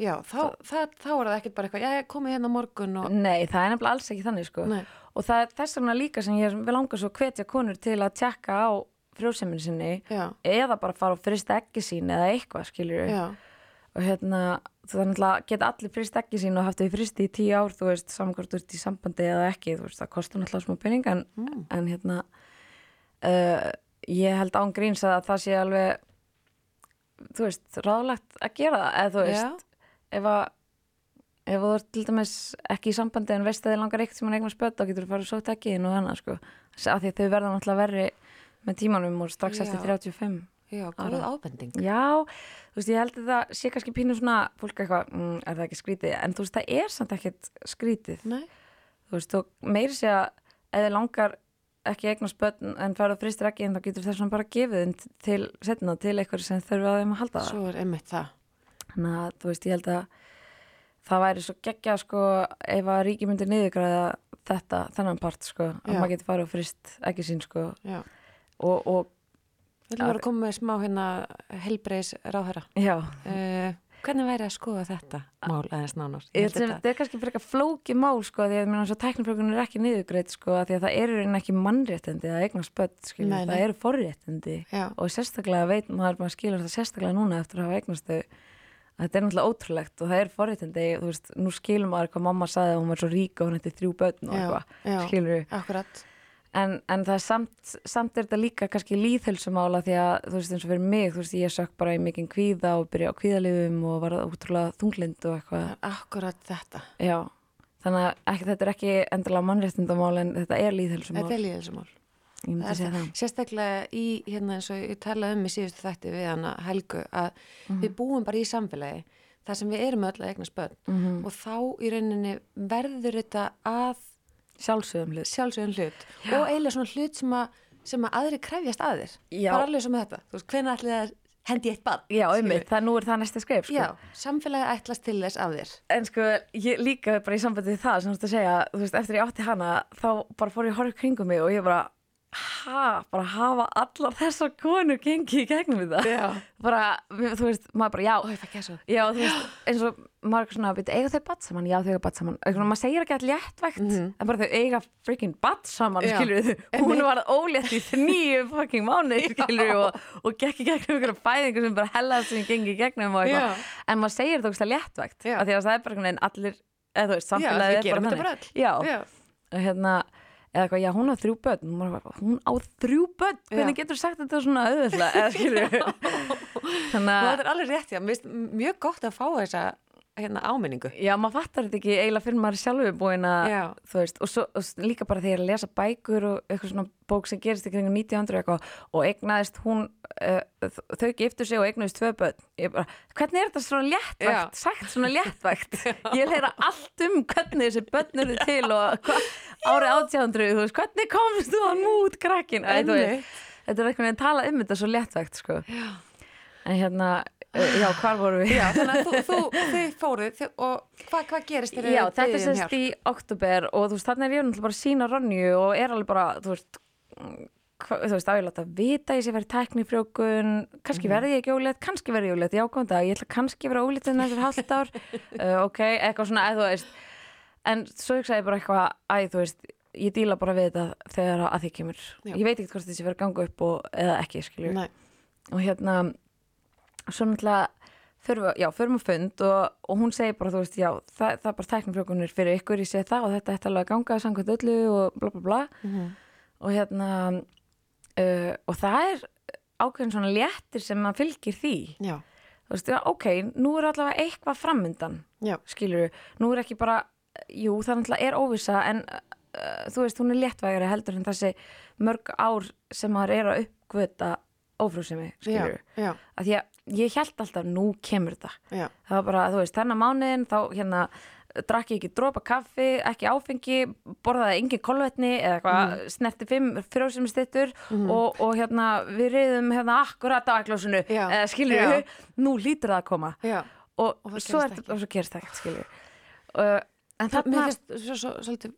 Já, þá, það, þá er það ekkert bara eitthvað, já, komið hérna morgun og... Nei, það er nefnilega alls ekki þannig, sko. Nei. Og það er þess vegna líka sem ég vil langa svo hvetja konur til að tjekka á frjóseminu sinni Já, eða bara fara og frista ekki sín eða eitthvað, skiljur já, og hérna, þannig að geta allir frist ekki sín og haft þau fristi í tíu ár þú veist, samkvæmt út í sambandi eða ekki þú veist, það kostar náttúrulega smá pening en, Mm. en hérna uh, ég held án gríns að það sé alveg þú veist, ráðlegt að gera það eða þú veist, ef að ef þú ert til dæmis ekki í sambandi en veist að þið langar eitt sem hann eignar spött þá getur þú farið svo tekið og hana sko. Af því að þau verða náttúrulega verri með tímanum og strax Já. eftir 35 já, góð ábending. Já, þú veist, ég held að það sé kannski pínu svona, fólk eitthvað, mm, er það ekki skrítið, en þú veist, það er samt ekkert skrítið, Nei, þú veist, og meiri sé að þið langar ekki eignast börn en færðu fristir ekki en þá getur þess að bara gefið þeim til setna til eitthvað sem þurfa að þeim að halda það. svo er einmitt það. Þannig að, þú veist, ég held að það væri svo geggja sko ef að ríki myndi niðurgræða þetta, þennan part sko að Já. maður geti farið og frist ekki sín sko Já. og, og Við viljum að koma með smá hérna helbreis ráðherra. já, Uh, hvernig væri að skoða þetta mál aðeins nánar? ég held sem þetta er kannski frekar flóki mál sko því að mér finnst að tæknifrökun er ekki niðurgræð sko því að það eru raunin ekki mannréttindi að eignast börn skilur, það eru forréttindi. Já, og sérstaklega veit maður, maður skilur það sérstaklega núna eftir að hafa eignast þau að þetta er náttúrulega ótrúlegt og það er forréttindi þú veist, nú skilur maður hvað mamma sagði að hún var svo rík og hún hætti þrjú börn og eitthvað, skilur akkurat. En, en það er samt, samt er þetta líka kannski líðhelsumála því að þú veist eins og fyrir mig, þú veist ég sökk bara í mikinn kvíða og byrja á kvíðalifum og var ótrúlega þunglind og eitthvað akkurat þetta. já, þannig að ekki, þetta er ekki endilega mannréttindamál en þetta er líðhelsumál Þetta er líðelsumál. ég myndi segja það Sérstaklega í, hérna eins og ég talaði um í síðustu þætti við hana Helgu að Mhm. við búum bara í samfélagi þar sem við erum öll að eignast börn Mhm. og þá í rauninni verður þetta að sjálfsögum hlut sjálfsögum hlut og eiginlega svona hlut sem að, sem að aðri krefjast að þér. Já. Bara alveg sem þetta. Þú veist, hvenær ætli það hendi eitt barn? já, einmitt, það nú er það næsta skrif sko. Já, samfélagi ætlast til þess af þér. En sko, ég líka bara í sambandi við það sem þú veist að segja, þú veist, eftir ég átti hana þá bara fór ég í kringum mig og ég bara ha, bara hafa allar þessar konur gengið í gegnum við það Já. bara, við- þú veist, maður bara, já ég fæk ég svo. já, þú veist, eins og maður er svona að byrja, eiga þau batt saman, já þau eiga batt saman. Eitthvað, maður segir ekki alltaf léttvægt en bara þau eiga freaking batt saman, Já. skilur þau hún var ólétt í þnýju fucking mánuð, skilur og, og gekk í gegnum ykkur fæðingu sem bara hellaðast sem gengi í gegnum og eitthvað. En maður segir þetta ógstlega léttvægt Já. af því að það er bara allir eða þú veist, samfélagið eða eitthvað, já, hún á þrjú börn hún, á þrjú börn, hvernig Já. getur sagt þetta svona auðvitað, eða skilur þannig að þetta er alveg rétt, já. Mjög gott að fá þessa hérna, áminningu. Já, maður fattar þetta ekki eiginlega fyrir maður sjálfur búin að, Já. þú veist, og, svo, og líka bara þegar ég er að lesa bækur og eitthvað svona bók sem gerist í kringum 1900 eitthvað og eignaðist hún, uh, þau giftu sig og eignaðist tvö börn. Ég bara, hvernig er þetta svona léttvægt, sagt svona léttvægt? ég leira allt um hvernig þessi börn eru til og hva, árið 1800, þú veist, hvernig komst þú að mút krakkin? Æ, veist, þetta er eitthvað að tala um þetta svo léttvægt, sko. Já. En hérna, já, hvar voru við? Já, þannig að þú, þú, þið fóruð og hvað hva gerist þegar Já, þetta er um semst í oktober og þú veist, þannig er ég náttúrulega bara að sína Ronju og er alveg bara, þú veist mm, hva, þú veist, á ég láta vita ég sé verið tæknifrjókun, kannski Mhm. verði ég ekki ólétt, kannski verði ég ólétt, já, góðan dag ég ætla kannski að vera ólétt en þessar halvt ár uh, ok, eitthvað svona, eða þú veist en svo hugsaði ég bara eitthvað æ, þú veist, ég díla bara við þetta þegar að því kemur, Já. ég veit ekki hvort þessi verið að ganga upp og, eða ekki, skilju og hérna svo náttúrulega förum við, já, förum við fund og, og hún segir bara, þú veist, já, það, það er bara tæknifrjókunir fyrir ykkur, ég segi það og þetta ætti alveg að ganga samkvæmt öllu og bla bla bla. Mhm. og hérna uh, og það er ákveðin svona léttir sem maður fylgir því. Já, þú veist, já, ok, nú er allavega eitthvað framundan, skilur nú er ekki bara, jú, það náttúrulega er óvissa en uh, þú veist, hún er léttvægari heldur en þessi mörg ár sem maður er að uppgöta ófrúsemi, að því að ég held alltaf nú kemur þetta það var bara, þú veist, þennan mánuðin þá hérna drakk ég ekki dropa kaffi, ekki áfengi borðaði engin kolvetni eða eitthvað Mhm. snerti fimm frjósumstittur og, og hérna við reyðum hérna akkurat á aklósinu Já. eða við, nú lítur það að koma já. og, Og svo er, ekki. og svo gerist það ekkert skilur uh, en Það, mér finnst svo, svo, svolítið,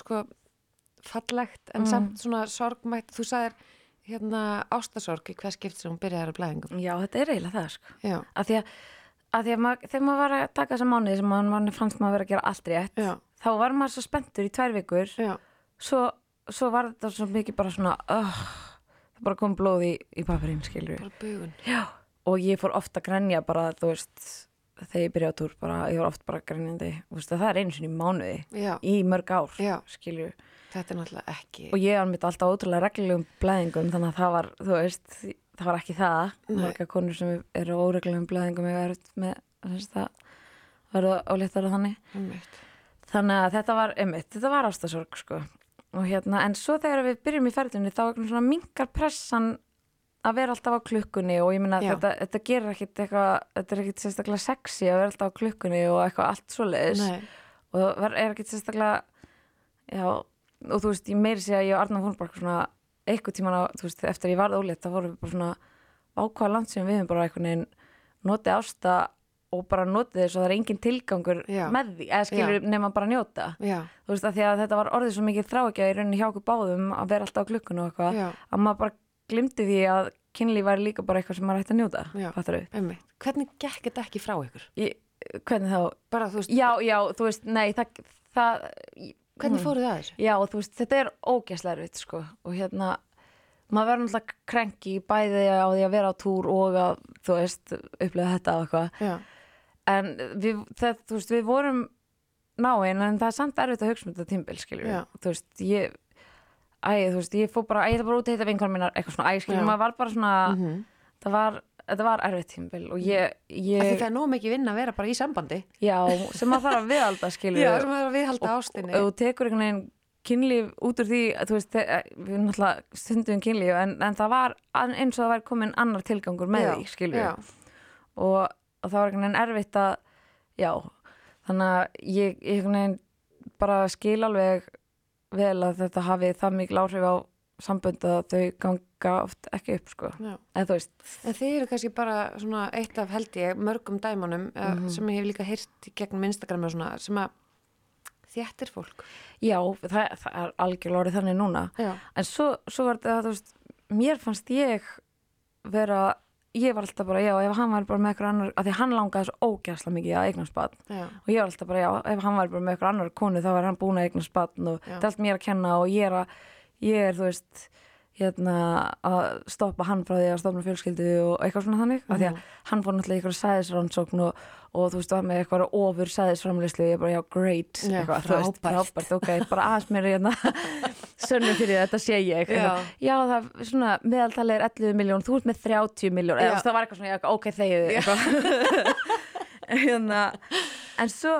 sko, fallegt, en Mm. samt svona sorgmætt, þú sagðir, hérna, ástasorg í hvers skipt sem hún byrjaði að blæðingum. já, þetta er eiginlega það sko Já, að því að, að, því að mað, þegar maður var að taka þessa mánuði sem maður, maður fannst maður vera að gera allt rétt já, þá var maður svo spenntur í tvær vikur svo, svo var þetta svo mikið bara svona uh, það bara kom blóð í, í papirinn skilur. Já. og ég fór ofta að grenja bara þú veist þegar ég byrjaði á túr bara, ég var oft bara að það er einu sinni í mánuði Já, í mörg ár Já. skilur þetta er náttúrulega ekki, og ég anmyndi alltaf ótrúlega reglulegum blæðingum þannig að það var, þú veist það var ekki það, Nei. marga konur sem eru á óreglulegum blæðingum ég verið með þess, það verður óléttar þannig einmitt. þannig að þetta var, einmitt, þetta var ástasorg sko. og hérna, en svo þegar við byrjum í ferðinni þá er minkar pressan að vera alltaf á klukkunni og ég minna þetta, þetta gerir ekkit eitthvað, þetta er ekkit sérstaklega sexy að vera alltaf á klukkunni og eitthvað allt svoleiðis. Nei, og það er ekkit sérstaklega já, og þú veist, ég meiri sé að ég og Arna fórum bara svona eitthvað tíman á, þú veist, eftir að ég varð ólétt þá vorum við bara svona ákvaða langt sem við höfum bara einhvern veginn notið ásta og bara notið þess og það er engin tilgangur Já. með því, eða skilur nema bara njóta. Já, þú veist að að þetta var orðið svo mikið þráekja í rauninni hjá okkur báðum að vera alltaf á klukkun og eitthvað að maður bara glimti því að kynlíf væri líka bara eitthvað sem maður ætti að njóta. Hvernig gekk þetta ekki frá ykkur? Ég, hvernig þá? Bara, veist, Já, já, þú veist, nei, það, það hvernig mm. fóruð það þessu? Já, veist, þetta er ógæslega erfitt, sko, og hérna, maður verður náttúrulega krenki bæði á því að vera á túr og að, þú veist, upplega þetta og eitthvað, en við, það, þú veist, við vorum náinn, en það er samt erfitt að hugsa um þetta tímbil, skiljum þú veist, ég, æ, þú veist, ég fór bara, æ, ég ætla bara út að hitta vinkonum mínar, eitthvað svona, æ, Já. skiljum, maður var bara svona, mm það var, þetta var erfitt tímbil og ég, ég, það er nóg mikið vinna að vera bara í sambandi. já, sem maður þarf að viðalda, skiljum Já, sem er að viðhalda ástinni. og þú tekur einhvern veginn kynlíf út úr því, þú veist, þe- við erum náttúrulega stundum kynlíf, en, en það var eins og það væri komin annar tilgangur með Já, því, skilur já. og, og það var einhvern veginn erfitt að, já, þannig að ég, ég bara skil alveg vel að þetta hafi það mikil áhrif á sambönd að þau ganga oft ekki upp, sko, eða þú veist, En þið eru kannski bara svona eitt af held ég mörgum dæmunum mm sem ég hef líka heyrt gegnum Instagram og svona sem að þéttir fólk. já, það, það er algjörlega orðið þannig núna, Já. en svo, svo var þetta, þú veist, mér fannst ég vera, ég var alltaf bara, já, ef hann var bara með eitthvað annar, af því hann langaði svo ógæsla mikið að eignast barn Já. og ég var alltaf bara, já, ef hann var bara með eitthvað annar konu þá var hann búin að eignast barn og Já. þetta er allt mér að kenna og ég er að, ég er, þú veist, hérna, að stoppa hann frá því að stopna fjölskyldu og eitthvað svona þannig, af því að hann fór náttúrulega í eitthvað sæðisrannsókn og, og þú veist, var með eitthvað ofur sæðisframleyslu og ég bara, já, great, Já, eitthvað, þú veist, frábært. frábært, ok, bara aðeins mér hérna sönnum fyrir því, þetta sé ég Já. eitthvað. já, það er svona, meðaltali er 11 miljón, þú ert með 30 miljón, eða það var eitthvað svona, ok, eitthvað hérna, en svo,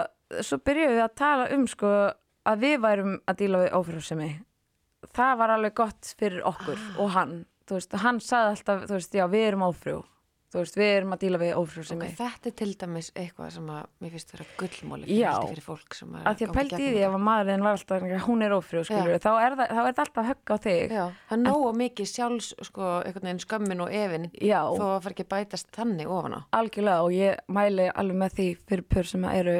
svo byrjuðum við að tala um sko að við værum að díla við ófrjósemi það var alveg gott fyrir okkur og hann, þú veist, hann sagði alltaf þú veist, já, við erum ófrjó. Þú veist, við erum að díla við ófrjósemi Ok, þetta er til dæmis eitthvað sem að mér finnst vera gullmóli Já. fyrir fólk sem er að því að gegnum því ef að maðurinn var alltaf hún er ófrjó, skilur þá er, það, þetta alltaf högg á þig. Já, það er nógu mikið sjálfs sko, einhvern veginn skömmin og efin Já. þó að fara ekki að bætast þannig ofan á. Algjörlega og ég mæli alveg með því fyrir pör sem eru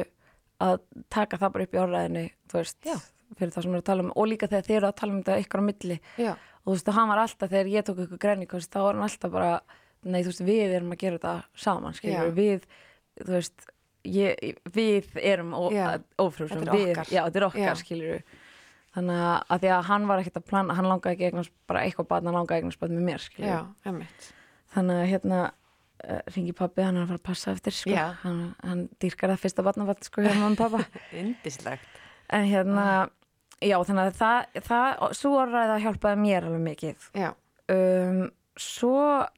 að taka það bara upp í orðræðinni þú veist, Já. Fyrir það sem eru að tala um og líka þegar þið eru að tala um þetta ykkur á milli. Já, og þú veist, hann var alltaf þegar ég tók ykkur grenikost, þá var hann alltaf bara nei, þú veist, við erum að gera þetta saman skilur, Já. við, þú veist ég, við erum Já. ófrjóðsum, Þetta er við, okkar. já, þetta er okkar Já. skilur þannig að, því að hann var ekkert að plana, hann langaði ekki eignast bara eitthvað barn, hann langaði eignast barn með mér emmitt þannig að hérna uh, ringi pabbi, hann er að fara að passa eftir sko, hann, hann dýrkar það fyrsta barnafatt sko, og pappa Indislegt en hérna, já, þannig að það, það svo orðræða hjálpaði mér alveg mikið. Já, um, svo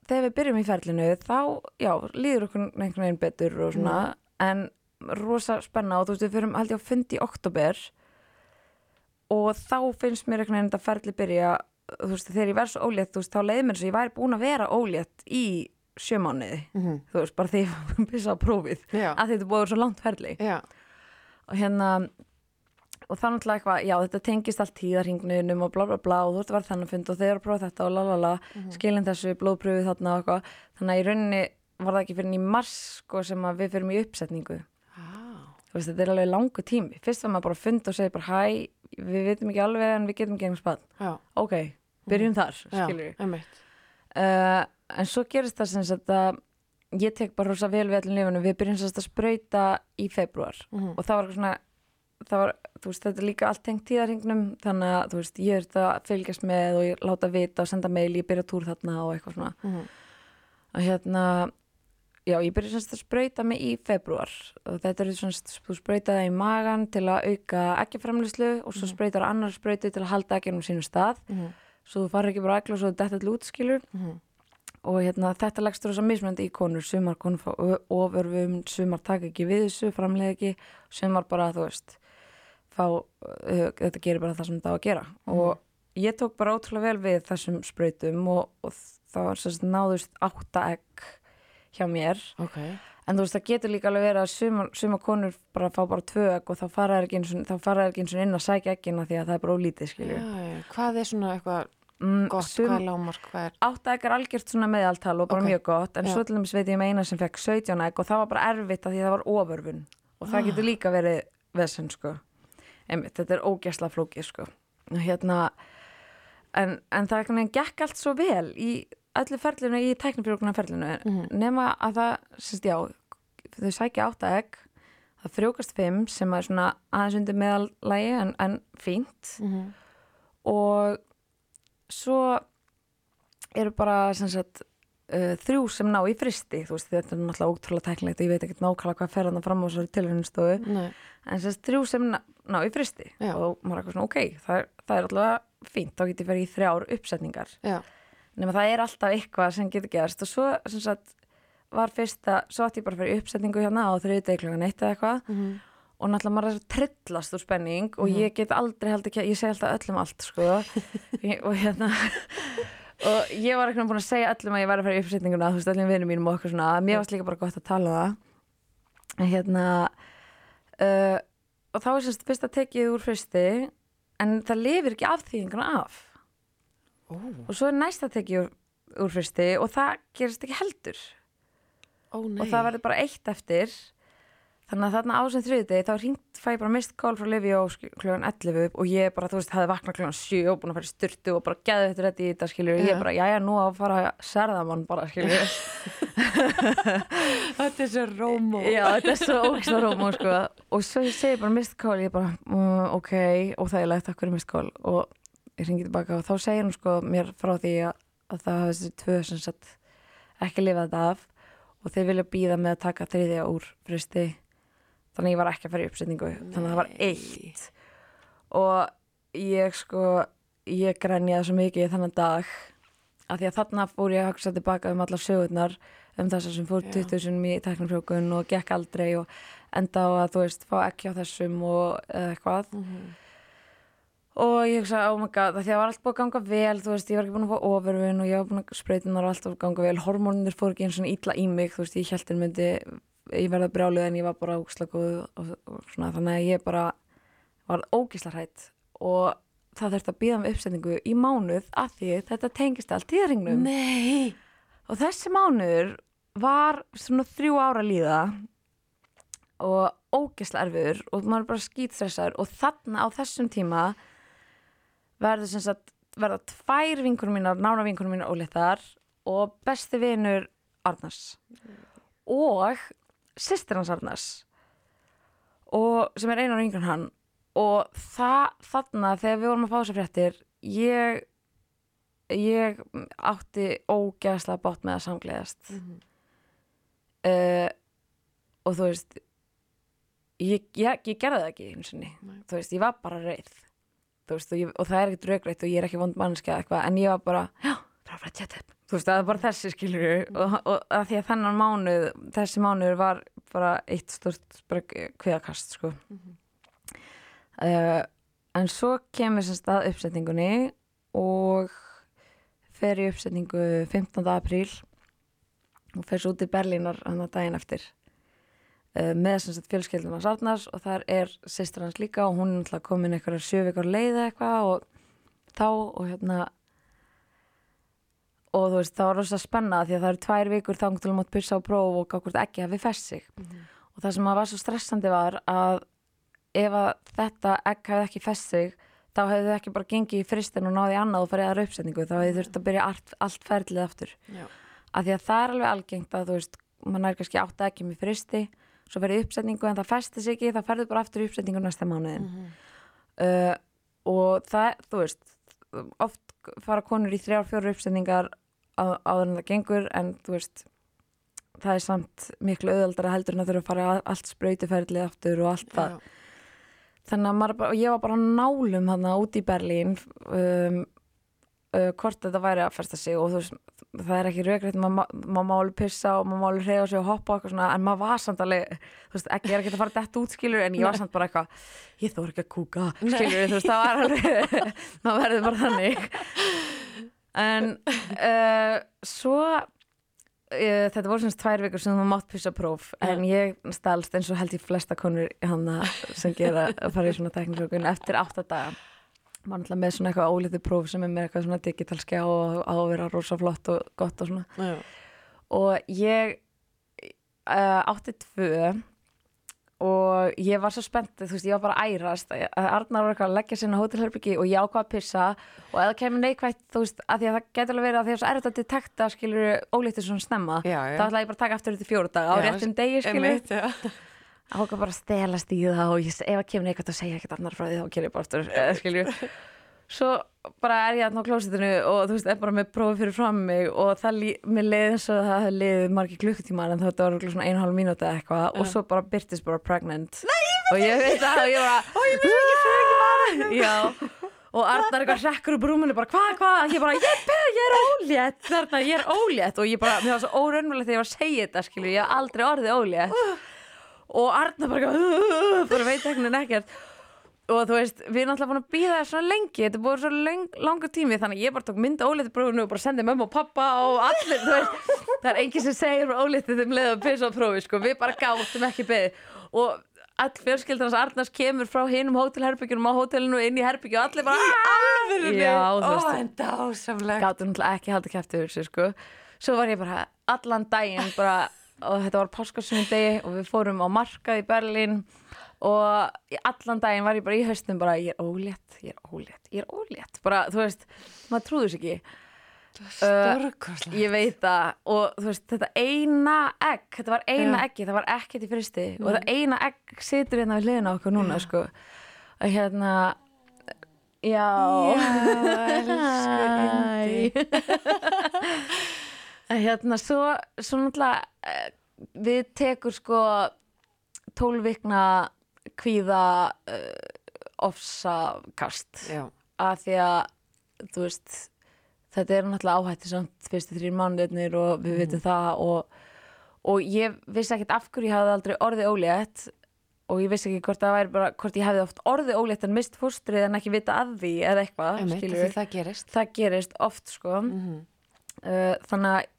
þegar við byrjum í ferlinu þá, já, líður okkur einhvern veginn betur og svona en rosa spenna og þú veist við fyrum ég á fundi í oktober og þá finnst mér einhvern veginn þetta ferli byrja þú veist þegar ég verð svo ólétt þú veist þá leiði mér svo ég væri búin að vera ólétt í sjömánuði Mhm. þú veist bara því ég pissa á prófið Já. að þetta búið svo langt ferli. Já, og hérna og það er náttúrulega eitthvað, já þetta tengist allt tíðarhingnunum og bla bla bla og þú ert að vera þannig að funda og þeir eru að prófa þetta og la la la skilin þessu, blóðpröfu þarna og eitthvað. Þannig að í rauninni var það ekki fyrir í mars sko sem að við fyrir í uppsetningu. Ah, þú veist þetta er alveg langu tími. Fyrst var maður bara að funda og segja bara hæ við veitum ekki alveg en við getum ekki einhvers bann ok, byrjum þar, já, skilur við uh, en svo gerist það sem að ég tek bara rosa vel við allir það var þú veist, þetta er líka allt tengt tíðarhingnum þannig að, þú veist, ég er þetta að fylgjast með og ég láta vita og senda mail ég byrja túr þarna og eitthvað svona. Mhm. og hérna já, ég byrja semst að sprauta mig í februar og þetta er svona, þú sprauta það í magan til að auka ekkjaframlislu og svo sprautar annar sprautu til að halda ekkjunum sínum stað. Mhm. svo þú fara ekki bara ekki og svo þetta til útskilur Mhm. og hérna, þetta leggst rosa mismöndi í konur. Sumar konur fá ofurvum sumar taka ekki við þessu, framlega ekki. Sumar bara, þú veist fá, uh, þetta gerir bara það sem þetta á að gera og ég tók bara ótrúlega vel við þessum sprautum og, og það sérst náðust átta egg hjá mér ok, en þú veist, það getur líka alveg verið að sumar, sumar konur bara fá bara tvö egg og þá fara þær ekki eins og þá ekki inn að sækja eggina því að það er bara ólítið, skilju já. hvað er svona eitthvað mm, Gott, sum- hvað er lámark, hvað er átta egg er algjört svona meðaltal og bara Ok. mjög gott en Já. svo til dæmis veit ég um eina sem fekk 17 egg og það var bara erfitt að því að það var ofurvun og það Ah. getur líka verið vesen sko Einmitt, þetta er ógæsla flókið sko. Hérna en, en það einhvern veginn gekk allt svo vel í öllu ferlinu í tæknifjörguna ferlinu Mhm. nema að það, sérst já þau sækja átta egg það frjókast fimm sem er svona aðeins undir meðallægi en, en fínt. Mhm. og svo eru bara sem sagt uh, þrjú sem ná í fristi. Þú veist þetta er náttúrulega ótrúlega tæknilegt og ég veit ekki nákvæmlega hvað fer hann fram á þessari tilhörnustofu en sem sagt þrjú sem ná, í fristi. Já. og maður er eitthvað svona ok, það er, það er alltaf fínt þá getur farið í þrjár uppsetningar. Nema það er alltaf eitthvað sem getur gerst. Og svo sem sagt var fyrsta, svo átti ég bara í uppsetningu hérna á þriðdegi klokkan eitt eða eitthvað. Mhm. og náttúrulega maður er trillast úr spenning og ég get aldrei held ekki, ég segi alltaf öllum allt sko. Og hérna og ég var eitthvað búin að segja öllum að ég væri að fara í uppsetninguna þú veist, öllum vinum mínum og okkur svona. Mér varst líka bara gott að tala um það. Hérna uh, og þá er semst fyrst að tekið úr fyrsti en það lifir ekki afþýðinguna af. Ó, og svo er næsta tekið úr, úr fyrsti og það gerist ekki heldur. Ó og það verður bara eitt eftir þannig að þarna á sem þriðið þá ringt fæ ég bara mist call frá Livi og kljóðan 11 og ég bara, þú veist, hafði vaknað kljóðan 7 og búin að fara í styrtu og bara gæði þetta rétt í þetta skilur og ég bara, já já, nú á að fara að serða mann bara skilur Þetta er svo rómó. Já, þetta er svo ógislega rómó sko. og svo ég segi bara mist call ég bara, mm, ok, óþægilegt takk fyrir mist call. Og ég ringi tilbaka og þá segir hún sko mér frá því að, að það hafi þessi tvö sem þannig að ég var ekki að fara í uppsetningu þannig að það var eitt og ég sko ég grænjaði svo mikið þannig dag að því að þarna fór ég að hugsa tilbaka um allar sögurnar um þessar sem fór Já. 20 sinum í teknifrjókun og gekk aldrei og enda á að þú veist fá ekki á þessum og eða eitthvað Mhm. og ég hugsa, oh my god, af því að það var allt búið að ganga vel þú veist, ég var ekki búin að fá ofurvun og ég var búin að spreytunar og allt að ganga vel hormónir fór ekki eins og illa í mig, þú veist, ég held ég verða brjálið en ég var bara ógisla góð og, og svona, þannig að ég bara var ógisla hrætt og það þurfti að býða með uppsetningu í mánuð af því þetta tengist allt tíðaringnum. Nei. Og þessi mánuður var svona þrjú ára líða og ógisla erfiður og maður bara skýtstressaður og þarna á þessum tíma verður sem sagt verða tvær vinkunum mínar, nána vinkunum mínar óléttar og besti vinur Arnars. Og sýstir hans Arnars og sem er einar yngur en hann og það, þarna þegar við vorum að fá þessar fréttir ég ég átti ógæðslega bátt með að samgleðast Mhm. uh, og þú veist ég, ég, ég gerði það ekki einu sinni Nei. þú veist, ég var bara reið þú veist, og, ég, og það er ekkert raugreitt og ég er ekki vond mannskja eitthvað, en ég var bara já, það var bara tjett upp. Þú veist, það er bara þessi skilur og, og að því að þennan mánuð þessi mánuð var bara eitt stort kveðakast sko. Uh, en svo kemur sem stað uppsetningunni og fer í uppsetningu 15. apríl og fer svo út í Berlínar hann að daginn eftir. Uh, með sem sagt fjölskeldum hans Arnars og þar er sýstur hans líka og hún er náttúrulega komin eitthvað sjö vikar leið eitthvað og þá og hérna og þú veist það var rosa spenna því að það eru tvær vikur þá til að mátt pissa á próf og gákvort ekki hafi fest sig. Og það sem að var svo stressandi var að ef að þetta egg hefði ekki fest sig þá hefði þau ekki bara gengið í fristin og náði annað og farið aðra uppsetningu. Þá hefði þurft að byrja allt, allt ferlið aftur. Já. af því að það er alveg algengt að þú veist mann er kannski átt ekki með fristi svo verið uppsetningu en það festi sig ekki þá ferðu bara aftur uppsetningu næsta mánuðin uh, og það, þú veist oft fara konur í þrjár, fjóru uppsetningar á, áður en það gengur en þú veist það er samt miklu auðaldara heldur en að þurfa að fara allt sprautuferðlið aftur og allt það. Þannig að bara, ég var bara nálum þarna út í Berlín um, uh, hvort þetta væri að festa sig og þú veist, það er ekki raugrætt maður má alveg pissa og maður má alveg reyða sig og hoppa og eitthvað svona, en maður var samt alveg þú veist, ekki, ég er ekki að fara dætt út skilur en ég var samt bara eitthvað, ég þór ekki að kúka skilur, þú veist, það var alveg maður verður bara þannig en uh, svo Uh, þetta voru semst tvær vikur sem þú mátt pissa próf en ég stalst eins og held ég flesta konur hana sem gera að fara í svona teknifrjókun eftir átta daga. Maður alltaf með svona eitthvað ólítið próf sem er með eitthvað svona digital skjá og á að vera rosa flott og gott og svona. Já. og ég uh, átti tvö og ég var svo spennt þú veist, ég var bara að ærast. Að Arnar var eitthvað að leggja sinna hótelherbyggi og ég ákvað að pissa. Og það kemur neikvægt, þú veist, að því að það getur alveg verið að því að það er erfitt að detekta, skilur, ólítið svona snemma, Já, já. þá ætla ég bara að taka aftur þetta fjóru dag á Já, réttum degi, skilur ákvað bara að stelast í það og ég, ef það kemur neikvægt að segja ekkert annar frá því þá gerir ég bara aftur, eh, skilur svo bara er ég þarna á klósitinu og þú veist, er bara með prófi fyrir fram mig og það leiði eins og það hefði leiðið margir klukkutímar en þetta var svona einu hálf mínúti eða eitthvað og svo bara byrtist bara pregnant. Nei, og ég veit það og ég bara og ég Arnar eitthvað hrekkur upp rúminu bara hvað, hvað, ég bara, ég, ég er ólétt þarna, ég er ólétt. Og ég bara, mér var svo óraunmjölega þegar ég var að segja þetta, skilju, ég hef aldrei orðið ólétt. Og Arnar bara, bara veit ekkert og þú veist, við erum alltaf búin að býða það svona lengi þetta er búin svo lang, langur tími þannig að ég bara tók mynda ólítið bróðinu og bara sendið mömmu og pappa og allir, þú veist það er enginn sem segir ólítið þeim leið að pissa á prófi sko, við bara gátum ekki beðið og all fjölskyldans Arnars kemur frá hinum hótelherbyggjunum á hótelinu inn í herbyggju og allir bara Alvörunni? Já, þú veist. gátum náttúrulega ekki haldið kæfti yfir sig sko. svo var ég bara allan daginn bara, og þetta var páskasunni degi og við fórum á markað í Berlín og allan daginn var ég bara í haustum bara ég er ólétt, ég er ólétt, ég er ólétt. Bara þú veist, maður trúður sér ekki. Stórkostlegt. ég veit það. Og þú veist, þetta eina egg þetta var eina Já. eggi, það var ekkert í fristi og það eina egg situr hérna við hliðina á okkur núna sko. Og hérna já, elsku yndi. En hérna svo, svo náttúrulega eh, við tekur sko tólvikna kvíða uh, ofsakast. Að því að þú veist þetta er náttúrulega áhætti samt fyrstu þrjir mánuðirnir og við vitum það og, og ég vissi ekkert af hverju ég hafði aldrei orðið ólétt og ég vissi ekki hvort það væri bara hvort ég hefði oft orðið ólétt en mist fóstrið en ekki vita að því eða eitthvað það gerist. það gerist oft sko. Mhm. uh, þannig að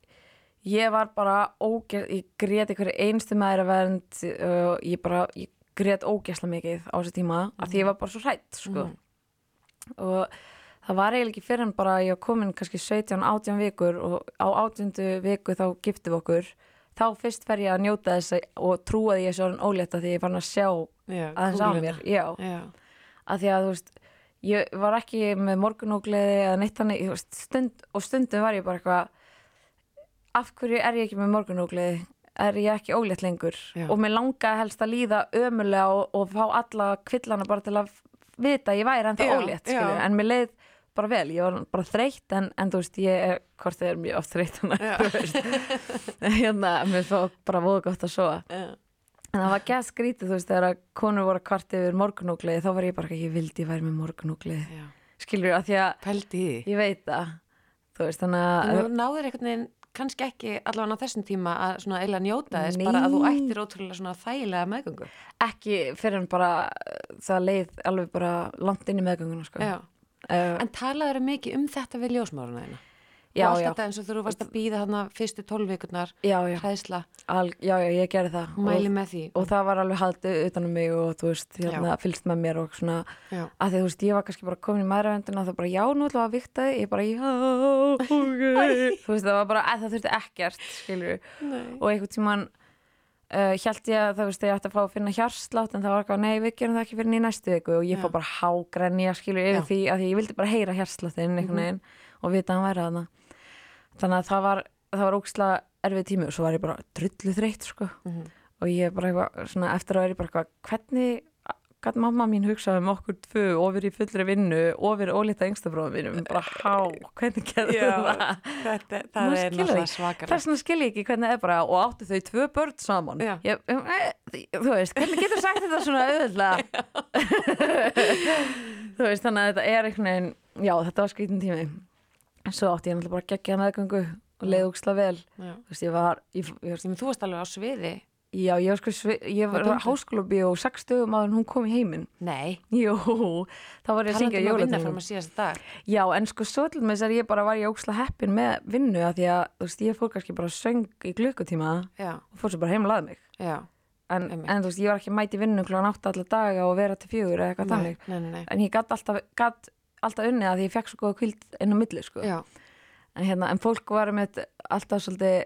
ég var bara ógeð, ég einhverju einstu maður vernd uh, ég bara, ég grét ógeðslega mikið á þessu tíma af því ég var bara svo hrætt sko. Og það var eiginlega ekki fyrir en bara ég var komin kannski 17-18 vikur og á 18. viku þá giftum við okkur. Þá fyrst fer ég að njóta þess að- og trúa því ég svo ólétta því ég fann að sjá Já, aðeins á mér já, Já. að því að þú veist ég var ekki með morgunógleði eða neitt veist, stund, og stundum var ég bara eitthvað af hverju er ég ekki með morgunógleði er ég ekki ólétt lengur. Já. og mér langaði helst að líða ömulega og, og fá alla kvillana bara til að vita að ég væri ennþá Já, ólétt já. skilju, en mér leið bara vel, ég var bara þreytt en, en þú veist, ég er, hvort þið er mjög oft þreytt hérna, mér fá bara voða gott að Já. En það var gæð skrítið, þú veist, þegar að konur voru að kvart yfir morgunúglið, þá var ég bara ekki, vildi væri með morgunúglið. Skilur að því að Pældi ég veit það, þú veist, þannig að, náður einhvern veginn kannski ekki allavega á þessum tíma að svona eiginlega njóta þess bara að þú Nei. ættir ótrúlega svona þægilega meðgöngu. ekki fyrir en bara uh, það leið alveg bara langt inn í meðgönguna, sko. Uh, En talaður mikið um þetta við ljósmáruna þeina? Já, og allt þetta eins og þú varst að býða þarna fyrstu tólvíkurnar, já, já, hræðsla, já, já, ég gerði það. mæli og, með því. og það var alveg haldið utanum mig og þú veist, hérna, fylgst með mér og svona, að því þú veist, ég var kannski bara komin í maðuravendina og það bara, já, nú ætlum við að vikta þig, ég bara, já, ok, þú veist, það var bara, að það þurfti ekkert, skilur Nei. og einhvern tímann uh, held ég að það veist ég ætti að fá að finna hjarslátt en það var eitthvað, nei við gerum það ekki fyrir í næstu viku. Og ég fór bara hágrenja skilur yfir Já. því að ég vildi bara heyra hjarsláttin einhvern veginn og vita að hann væri þarna þannig að það var, það var ókslega erfið tími og svo var ég bara drullu þreytt sko. Mhm. og ég bara eitthvað, svona eftir að vera ég bara eitthvað, hvernig gæti mamma mín hugsaði um okkur tvö verið í fullri vinnu ólítið engstafróðum mínum, bara há, hvernig Já. það? Þetta, það er náttúrulega svakalega. þess vegna skil ég ekki hvernig það er bara og áttu þau tvö börn saman? Ég, um, e, þú veist, hvernig getur sagt þetta svona auðvitað þú veist, þannig að þetta er veginn já, þetta var skrítin tími svo átti ég náttúrulega bara geggja meðgöngu og leið úksla vel veist, ég var, ég, ég, Sem þú varst alveg á sviði. já, ég var sko svi- ég var háskólabi og sex áður en hún kom í heiminn Nei. jú, þá var ég að syngja um að að dag. Já, en sko svo til með þess að ég bara var ég óksla heppin með vinnu að því að, þú veist, ég fór kannski bara söng í klukkutíma Já, og fór svo bara heim og laði mig. já. En, en þú veist, ég var ekki mæti vinnu klokkan átta alla daga og vera til fjögur eða eitthvað þannig. En ég gatt alltaf, gatt alltaf unnið að því ég fekk svo góða kvild inn á milli sko. en, hérna, en fólk var með alltaf svolítið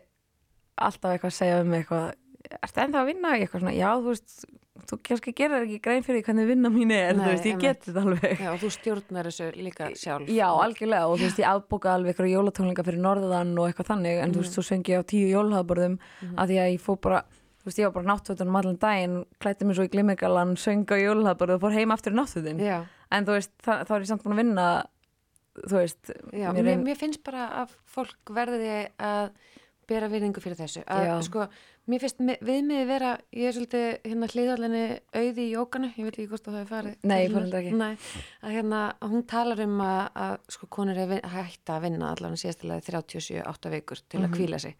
alltaf eitthvað að segja um mig eitthvað ertu ennþá að vinna? Ég eitthvað svona, já, þú veist þú kannski gerir ekki grein fyrir hvernig vinna mín er Nei, þú veist, ég get þetta alveg. Já, og þú stjórnar þessu líka sjálf. Já, algjörlega og þú veist, ég afbóka alveg eitthvað jólatónlinga fyrir norðan og eitthvað þannig en þú veist, svo söngi ég á tíu jólhaðborðum að því að ég fór bara, þú veist, ég var bara náttfötunum allan daginn, klætti mig svo í glimmergalan söng á jólhaðborðu og fór heim aftur í náttfötun já, en þú veist, það, þá er ég samt búin að vinna þú veist, já. mér Mér, er- mér finnst bara að fólk verði að bera virðingu fyrir þessu að, sko, mér finnst mi- viðmiði vera ég er svolítið hérna hliðarlinni auði í jókanu, ég veit ekki hvort það hefur farið Nei, ég til fór hennar. reyndar ekki. Nei, að hérna, hún talar um að, að sko, konur er hætta að vinna allavega síðastilega 37-8 vikur til Mhm. að kvíla sig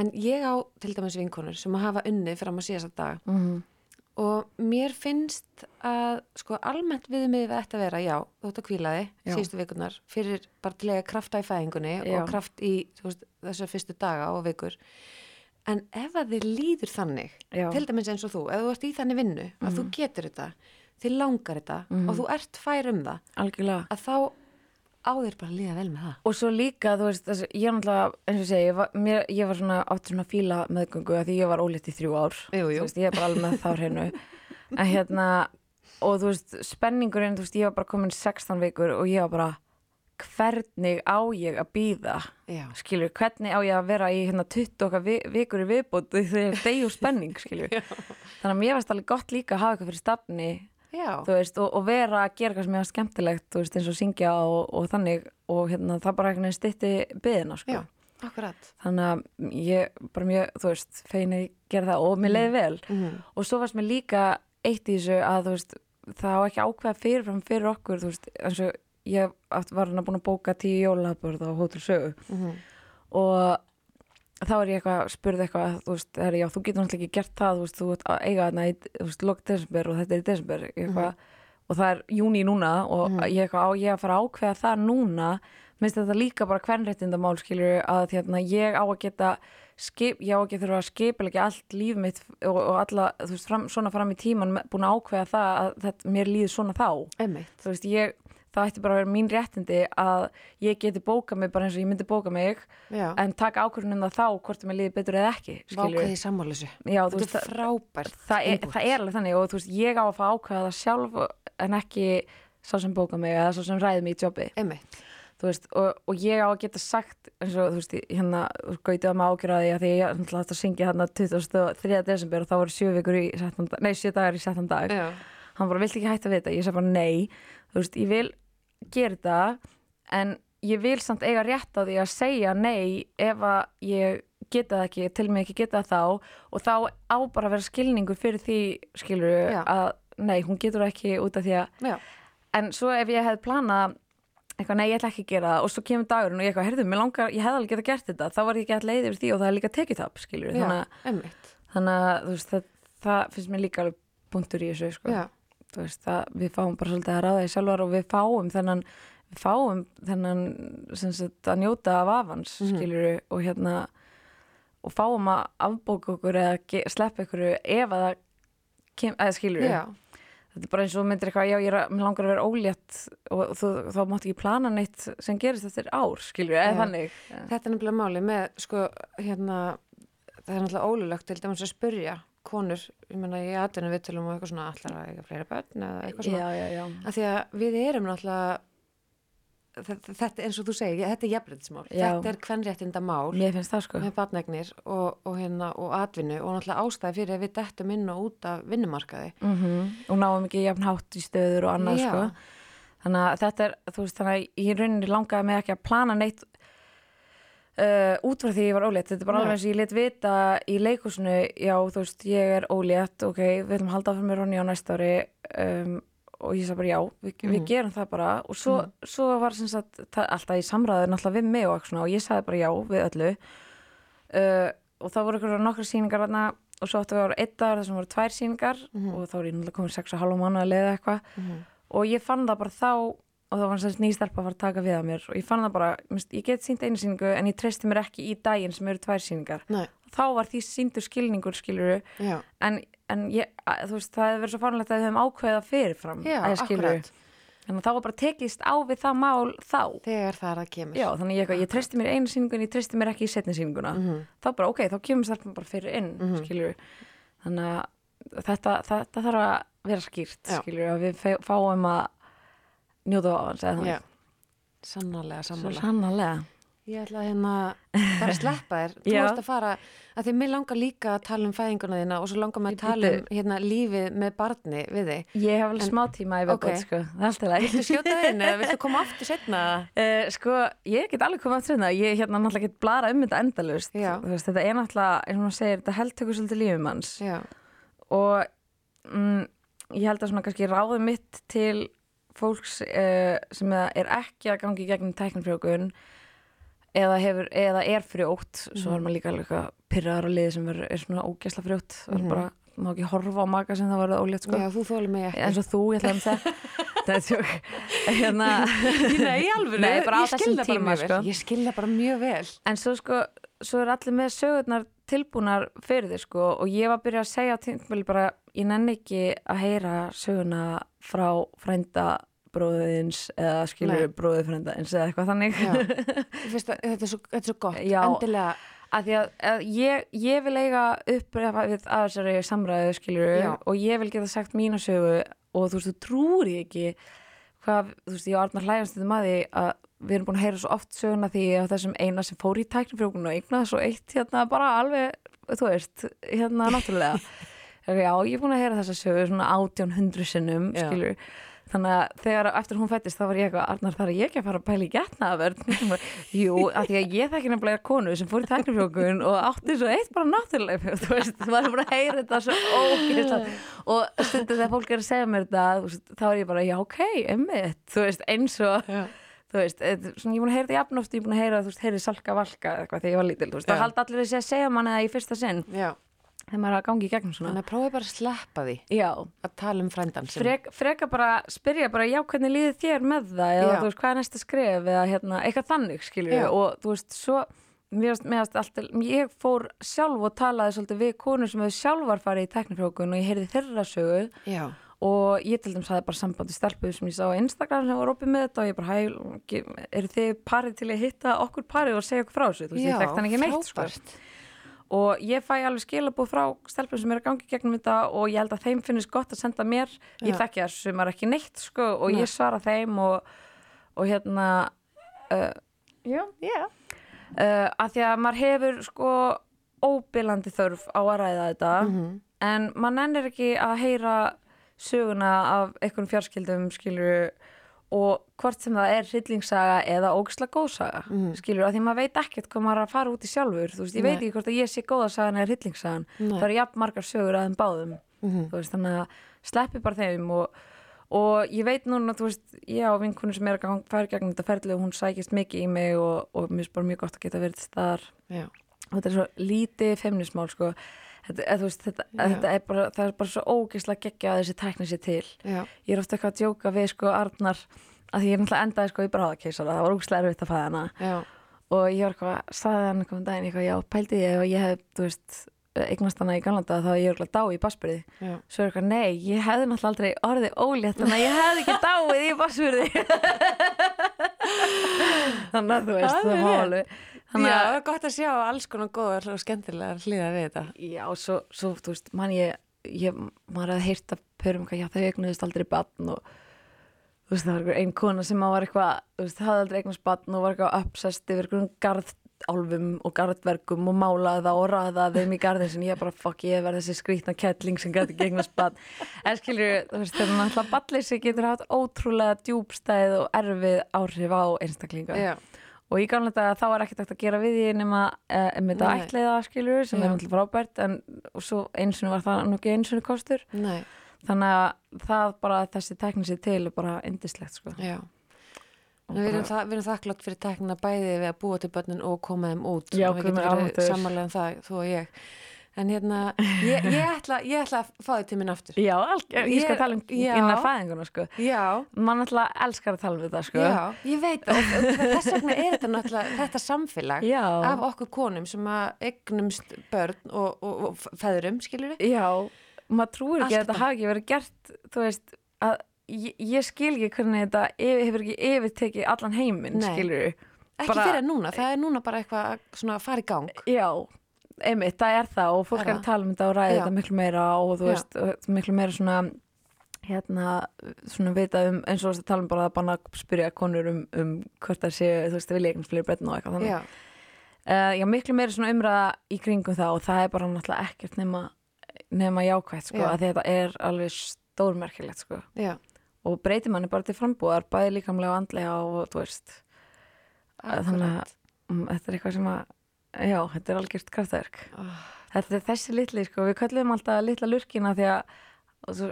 en ég á til dæmis vinkonur sem að hafa unnið fram á síðasta dag. Mm, og mér finnst að sko almennt viðmið við ætti að vera já, þú ert að kvíla þig síðustu vikunar fyrir bara til að krafta í fæðingunni Já. og kraft í þessar fyrstu daga og vikur. En ef að þið líður þannig Já. til dæmis eins og þú, ef þú ert í þannig vinnu að þú getur þetta, þið langar þetta og þú ert fær um það algjörlega. að þá á þér bara að líða vel með það. Og svo líka, þú veist, þessi, ég er náttúrulega eins og segi, ég var, mér, ég var svona átt svona fíla meðgöngu að því ég var ólétt í þrjú ár. Jú, jú. Þú veist, ég er bara alveg með þá hreinu. En hérna, og þú veist spenningurinn, þú veist, ég var bara komin 16 vikur og ég var bara hvernig á ég að býða já, skilur, hvernig á ég að vera í hérna 20 okkar vi, vikur í viðbútt þegar deg og spenning, skilur þannig að mér varst alveg gott líka að hafa eitthvað fyrir stafni veist, og, og vera að gera eitthvað sem var skemmtilegt, veist, eins og syngja og, og þannig, og hérna, það bara veginn stytti byðina, sko. Já, akkurat. Þannig að ég bara mjög, þú veist, fein að ég gera það og mér leiði vel. Mm. og svo varst mér líka eitt í þessu að þú veist, það á ekki ákveða fyrirfram fyrir okkur, eins og ég var hann búin að bóka tíu jólabörð á Hótel Sögu. Mm og þá er ég eitthvað, spurði eitthvað þú veist, er, já, þú getur náttúrulega ekki gert það þú veist, þú ert að eiga þarna í, þú veist, lok desember og þetta er í desember, ég eitthvað og það er júni núna og ég eitthvað á ég að fara að ákveða það núna minnst þetta líka bara hvernréttindamál skilur að hérna, ég á að geta skip, ég á ekki að þurfa að skipilegja allt líf mitt og, og alla, þú veist, fram, svona fram í tíman búin að ákveða það að þetta, mér líður svona þá. Einmitt. þú veist, ég, það ætti bara að vera mín réttindi að ég geti bókað mig bara eins og ég myndi bóka mig Já, en taka ákvörðun um það þá hvort mér líði betur eða ekki vákvæði sammálusu Þetta veist, er frábært það, er, það er alveg þannig og þú veist, ég á að fá ákveða það sjálf en ekki sá sem bóka mig eða sá sem ræði mig í jobbi. Veist, og, og ég á að geta sagt eins og þú veist, hérna gautið að maður ákjöra því að því ég ætla að syngja hérna 23. desember og þá voru sjö vikur í settan, dag- nei, sjö dagar í settan dag. Já, hann bara, viltu ekki hætta við þetta? Ég sagði bara nei, þú veist, ég vil gera þetta en ég vil samt eiga rétt á því að segja nei ef að ég geta það ekki, til mig ekki geta það þá. Og þá á bara að vera skilningur fyrir því, skilur Já. að nei, hún getur það ekki út af því að já, en svo ef ég hefði planað eitthvað, nei, ég ætla ekki að gera það og svo kemur dagurinn og ég eitthvað, heyrðu, mér langar, ég hefði alveg geta gert þetta þá var ég ekki að leið yfir því og það er líka tekið tap, skilur já, þannig, þannig að veist, það, það finnst mér líka alveg punktur í þessu, sko veist, það, við fáum bara svolítið að ráða í sjálfar og við fáum þennan við fáum þennan sagt, að njóta af afans Mhm. mm og hérna og fáum að afbóka okkur eða sleppa ykkur ef að það kem, eða skilur já, þetta er bara eins og myndir eitthvað, já, ég er að, langar að vera ólétt og þú, þá máttu ekki plana neitt sem gerist eftir ár, skilur eða Já. þannig þetta er nefnilega máli með sko, hérna það er náttúrulega ólulegt til dæmis að spurja konur, ég meina ég aðeinu viðtölum og eitthvað svona allar að eiga fleira börn eða eitthvað svona, já, já, já, að því að við erum náttúrulega þetta, þetta eins og þú segir, þetta er jafnrættismál þetta er kvenréttinda mál mér finnst það sko. með barnegnir og, og, hérna, og atvinnu og náttúrulega ástæði fyrir að við dettum inn og út af vinnumarkaði. Mm og náum ekki jafn hátt í stöður og annað sko. Þannig að þetta er, þú veist, þannig að ég rauninni langaði mig ekki að plana neitt uh, út frá því ég var ólétt. Þetta er bara alveg eins og ég let vita í leikusinu já, þú veist, ég er ólétt ok, við ætlum að halda áfram með Ronny á næsta ári um, og ég sagði bara já við, við Mhm. gerum það bara. Og svo, svo var sem sagt, það, alltaf í samræður náttúrulega við mig og, svona, og ég sagði bara já við öllu. Uh, og það voru ykkur nokkra sýningar þarna og svo áttu að vera einn dagar þar sem voru tvær sýningar og þá er ég náttúrulega og halva mánu að leiða eitthvað. Og ég fann það bara þá og það var þess nýstelpa að fara að taka við að mér og ég fann það bara, ég get sínt einu sýningu en ég treysti mér ekki í daginn sem eru tvær sýningar Nei, þá var því síndur skilningur skiluru já, en, en ég, að, þú veist, það hefur verið svo farnlegt að við höfum ákveða fyrirfram já að skilurðu. akkurat að þá var bara tekist á við það mál þá þegar það er að kemur Já, þannig ég, ég treysti mér einu sýningun, ég treysti mér ekki í setni sýninguna. Mhm. Þá bara, ok, þá kemur stelpum bara fyrir inn, mm Þannig að þetta, þetta þarf að vera skýrt, Já. skiljur, að við fá- fáum að njóta á hans, sannarlega, sannarlega sannarlega. Ég ætla að hérna bara að sleppa þér Þú varst að fara, að því mér langar líka að tala um fæðinguna þína og svo langar maður að tala um hérna lífið með barni við þig Ég hef alveg smá tíma í viðbót, ok. sko. Það er alltaf leið. Viltu skjóta þinn eða viltu koma aftur setna? Uh, sko, ég get alveg komið aftur hérna, ég hérna náttúrulega get blara um þetta endalust. Veist, þetta er náttúrulega, eins og maður segir, þetta heldtökur svolítið lífum hans. Og mm, ég held að svona kannski ráðið mitt til fólks uh, sem er ekki að gangi gegnum tæknifrjókun eða, hefur, eða er frjótt svo er maður líka alveg pyrraðar á liði sem er, er svona ógæsla frjótt. Og er bara, má ekki horfa á maka sem það var ólétt sko. já þú þóli mig ekki. Eins og þú, ég ætla að það er tjók hérna, Nei, alvöru, Nei, ég skil þessum það bara mjög vel. sko. Ég skil það bara mjög vel. En svo sko, svo er allir með sögurnar tilbúnar fyrir þið sko og ég var að byrja að segja á tímfæli bara ég nenni ekki að heyra söguna frá frænda bróðins eða skilur Nei. bróðið frænda eins eða eitthvað þannig að Þetta er svo, þetta er svo gott Já. Endilega, að því að, að ég, ég vil eiga upprefa við að þessari samræðu skilur Já. og ég vil geta sagt mína sögu og þú veist, þú trúir því ekki hvað, þú veist, ég og Arnar hlægjast þetta maður að við erum búin að heyra svo oft söguna því að þessum eina sem fór í tæknifrjókun og eignaði svo eitt hérna bara alveg, þú veist, hérna náttúrulega. Já, ég er búin að heyra þessa sögu svona átján hundru sinnum, Já. skilur þannig að þegar eftir hún fættist þá var ég eitthvað, Arnar þarf ég ekki að fara að pæla í getnaðverð jú, af því að ég þekki nefnilega konu sem fór í tæknifjókun og átti svo eitt bara náttúrulega þú veist, maður er bara að heyra þetta svo ógeðslega. Og stundum þegar fólk er að segja mér þetta þú þá er ég bara, já ok, emmitt þú veist, eins og Já. Þú veist, eh, svona, ég er búin að heyra þetta jafnóft ég er búin að heyra, þú veist, heyri salka valka eða eitthvað þegar ég var lítil, þú veist, þá halda allir að segja manni það í fyrsta sinn. Já. Þegar maður er að gangi í gegnum svona. Þannig að prófa bara að sleppa því. Já, að tala um frændan sinn. Frek, freka bara spyrja bara já hvernig líður þér með það? Eða Já. þú veist hvað er næsta skref? Eða hérna, eitthvað þannig skilju Já. og þú veist svo mér varst, mér varst alltaf, ég fór sjálf og talaði svolítið við konur sem hefur sjálfar farið í teknifrókun og ég heyrði þeirra sögu. Já, og ég til dæmis hafði bara sambandi stelpuð sem ég sá á Instagram sem var opið með þetta og ég bara eru þið parið til að hitta okkur parið og segja okkur frá þessu þú veist, ég þekkt hann ekki neitt sko og ég fæ alveg skilabúð frá stelpum sem er að gangi gegnum þetta og ég held að þeim finnist gott að senda mér ég Já. þekki það sem er ekki neitt sko og Nei. ég svara þeim og, og hérna uh, já, Já, uh, að því að maður hefur sko óbillandi þörf á að ræða þetta Mhm. en maður nennir ekki að heyra söguna af einhverjum fjárskildum skilur og hvort sem það er hryllingssaga eða ógisla góðsaga mm. skilur, að því maður veit ekkert hvað maður er að fara út í sjálfur þú veist, ég Nei. veit ekki hvort að ég sé góðasagan eða hryllingssagan það eru jafn margar sögur að þeim báðum Mhm. þú veist, þannig að sleppi bara þeim og, og ég veit núna, þú veist ég á vinkunni sem er að gang, færa gegn þetta ferli og hún sækist mikið í mig og, og mér er bara mjög gott að geta verið staðar já, þetta er svo lítið femnismál sko. Þetta, þú veist, þetta, þetta er bara, það er bara svo ógeðslega geggja að þessi tækni sér til. Já, ég er ofta eitthvað að djóka við sko Arnar að því ég er náttúrulega endaði sko í bráðakeisara. Það var ógeðslega erfitt að fæða hana já, og ég var eitthvað, saði hann um daginn eitthvað, já, pældi ég ef ég hef, þú veist eignast hana í ganlanda þá ég er eitthvað dá í basbyrði svo er eitthvað, nei, ég hefði náttúrulega aldrei orðið ólétt þannig að ég hefði ekki dáið í basbyrði þannig að þú veist, Það má alveg þannig að það er gott að sjá alls konar góðar og skemmtilegar hlýða við þetta. Já, svo, svo þú veist, mann ég, ég maður að pörum hvað, já, þau eignuðist aldrei batn og þú veist, það var einhver ein kona sem var eitthvað, þú veist, hafði aldrei eignast batn og var eitthvað uppsest yfir einhverjum garðálfum og garðverkum og málaði það og raðaði þeim í garðin sem ég bara, fuck, ég verði þessi skrýtna kettling sem gæti ekki eignast batn en skilur, þú veist, þegar náttúrulega batnleysi getur haft ótrúlega djúbstæð og erfið áhrif á einstaklinga. Já, og í gamla daga þá var ekkert hægt að gera við því nema uh, um þetta Nei. ætliða skilur sem Já. er náttúrulega frábært en svo eins og var það nú ekki eins og kostur nei, þannig að það bara þessi tekni sér til er bara indislegt sko Við erum, það, við erum þakklátt fyrir tekna bæði við að búa til börnin og koma þeim út. Já, Og við getum verið almáttugur. sammála um það, þú og ég. En hérna, ég, ég, ætla, ég ætla að fá þið til minn aftur. Já, ég skal tala um innan fæðinguna sko mann alltaf elskar að tala um þetta sko já, ég veit og og þess vegna er þetta náttúrulega þetta samfélag Já. af okkur konum sem að eignumst börn og, og, feðurum, skilur við? Já, maður trúir ekki Allt að þetta hafi verið gert þú veist, að ég, ég skil ekki hvernig þetta yfir, hefur ekki yfirtekið allan heiminn, skilur Ekki Bara- fyrir núna, það er núna bara eitthvað að fara í gang. Já, einmitt, það er það og fólk Er að tala um þetta og ræða þetta miklu meira og þú veist, og miklu meira svona hérna, svona vita um eins og þess að tala um bara að banna að spyrja konur um, um hvort það sé, þú veist, vilja eignast fleiri brettin og eitthvað þannig. Já, Uh, já, miklu meira svona umræða í kringum það og það er bara náttúrulega ekkert nema, nema jákvætt, sko, Já. að þetta er alveg stórmerkilegt, sko. Já, og breytir manni bara til frambúðar bæði líkamlega og andlega og þú veist. Þannig að mm, þetta er eitthvað sem að já, þetta er algjört kraftverk. Oh, þetta er þessi litli, sko, við kallum alltaf litla lurkina því að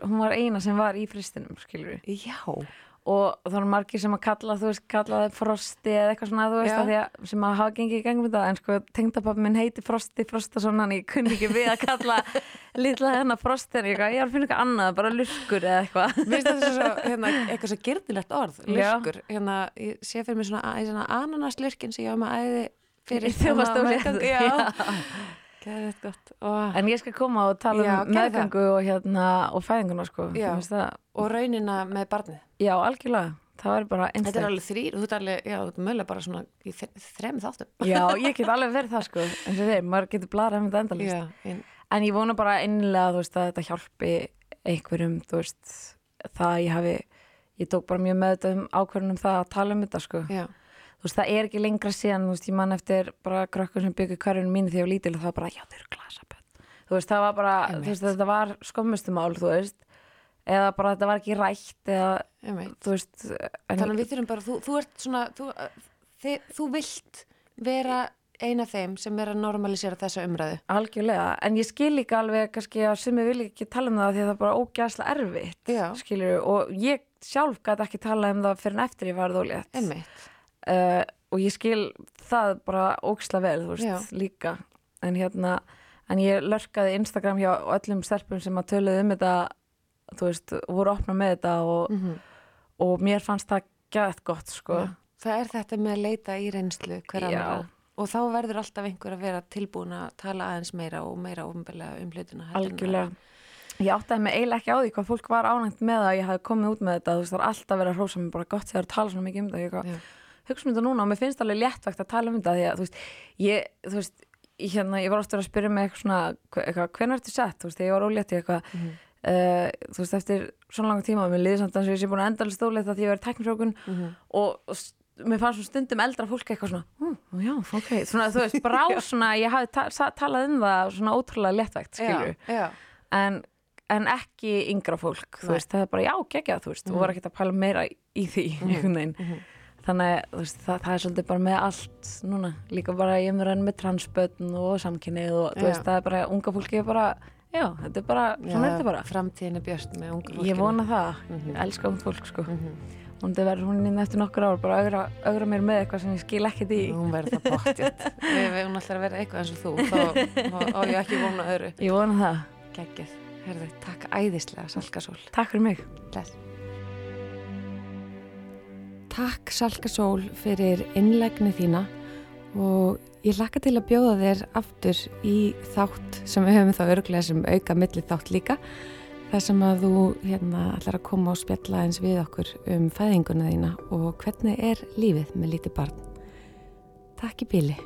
hún var eina sem var í fristinum, skilur við já, og það eru margir sem að kalla, þú veist, kalla það frosti eða eitthvað svona, þú veist, að því að sem að hafa gengið í gangum þetta, en sko tengdapappi minn heiti Frosti Frostason, hann ég kunni ekki við að kalla litla hennar Frosti en ég, ég var að finna eitthvað annað, bara lurkur eða eitthvað. Mér finnst þetta svo, hérna, eitthvað svo gyrnilegt orð, lurkur. Hérna, ég sé fyrir mig svona, æ, svona ananaslurkin sem ég á með æði fyrir réttu. Já, gæðið gott. Og, En ég skal koma og tala Já, um meðgangu og, hérna, og fæðinguna sko. Og raunina með barnið. já, algjörlega. Það var bara Þetta er einstaklega. alveg þrýr, þú ert alveg, já, þú ert mögulega bara svona í þre- þrem þáttum. Já, ég get alveg verið það sko. En sem þeir, maður getur blarað um þetta endalist. En, En ég vona bara einlega, þú veist, að þetta hjálpi einhverjum, þú veist, það ég hafi, ég tók bara mjög með þetta um ákvörðunum það að tala um þetta sko. já, Þú veist, það er ekki lengra síðan, þú veist, ég man eftir bara krökkur sem byggði hverjunum mínu þegar ég var lítil og það var bara, já, þau eru glasabönd. Þú veist, það var bara, Einmitt. þú veist, þetta var skömmustumál, þú veist, eða bara þetta var ekki rætt eða, einmitt. þú veist, Þannig að við þurfum bara, þú, þú ert svona, þú, þið, þú vilt vera eina þeim sem er að normalisera þessa umræðu. algjörlega, en ég skil líka alveg kannski að sumi vil ekki tala um það því að það er bara ógæslega erfitt, skilur og ég sjálf gæti ekki tala um það fyrir en eftir ég var þólétt. Einmitt. Uh, og ég skil það bara ógislega vel, þú veist, Já. líka en hérna, en ég lörkaði Instagram hjá öllum stelpum sem að töluðu um þetta, þú veist voru opna með þetta og, Mm og mér fannst það gæðt gott, sko Það er þetta með að leita í reynslu hver Já. annara. Og þá verður alltaf einhver að vera tilbúin að tala aðeins meira og meira ofnbeglega um hlutina. algjörlega ég áttaði mig eiginlega ekki á því hvað fólk var ánægt með að ég hafi komið út með þetta, þú veist, það er alltaf verið að hrósa mér bara gott þegar að tala svona mikið um þetta, Já. Hugsa um þetta núna og mér finnst alveg léttvægt að tala um þetta því að þú veist, ég, þú veist, ég, hérna, ég var ofta að spyrja mig eitthvað svona, eitthvað, hvernig ertu sett, þú veist, þegar ég var ólétt í eitthvað, Mhm. uh, þú veist, eftir svona langa tíma, mér liði samt að ég sé búin að endalist ólétt að því ég verið teknifrókun Mhm. og, og s- mér fannst svona stundum eldra fólk eitthvað svona, hm, já, ok, svona, þú veist, bara á svona, ég hafi ta talað um það svona ótrúlega léttvægt, já. en, en ekki yngra fólk, þú Nei. veist, það er bara já, geggjað, þú veist, og var ekkert að pæla meira í, því, einhvern veginn mhm. Þannig þú veist, það, það er svolítið bara með allt núna, líka bara ég mér enn með transbötn og samkynnið og þú Já. veist, það er bara, unga fólki er bara já, þetta er bara, svona er þetta bara Framtíðin er björst með ungu fólkinu. ég vona það, Mhm. ég elska ungt fólk sko, Mhm. og þetta verður hún inn eftir nokkur ár bara augra, augra mér með eitthvað sem ég skil ekkert í Hún verður það ef hún ætlar að vera eitthvað eins og þú, þá á ég ekki vona öðru. ég vona það, Geggið. Herðu, takk æðislega, Salkasól. takk fyrir mig Bless. Takk Salkasól fyrir innlegni þína og ég lakka til að bjóða þér aftur í þátt sem við höfum þá örglega sem auka milli þátt líka þar sem að þú hérna ætlar að koma og spjalla eins við okkur um fæðinguna þína og hvernig er lífið með lítið barn. Takk í bíli.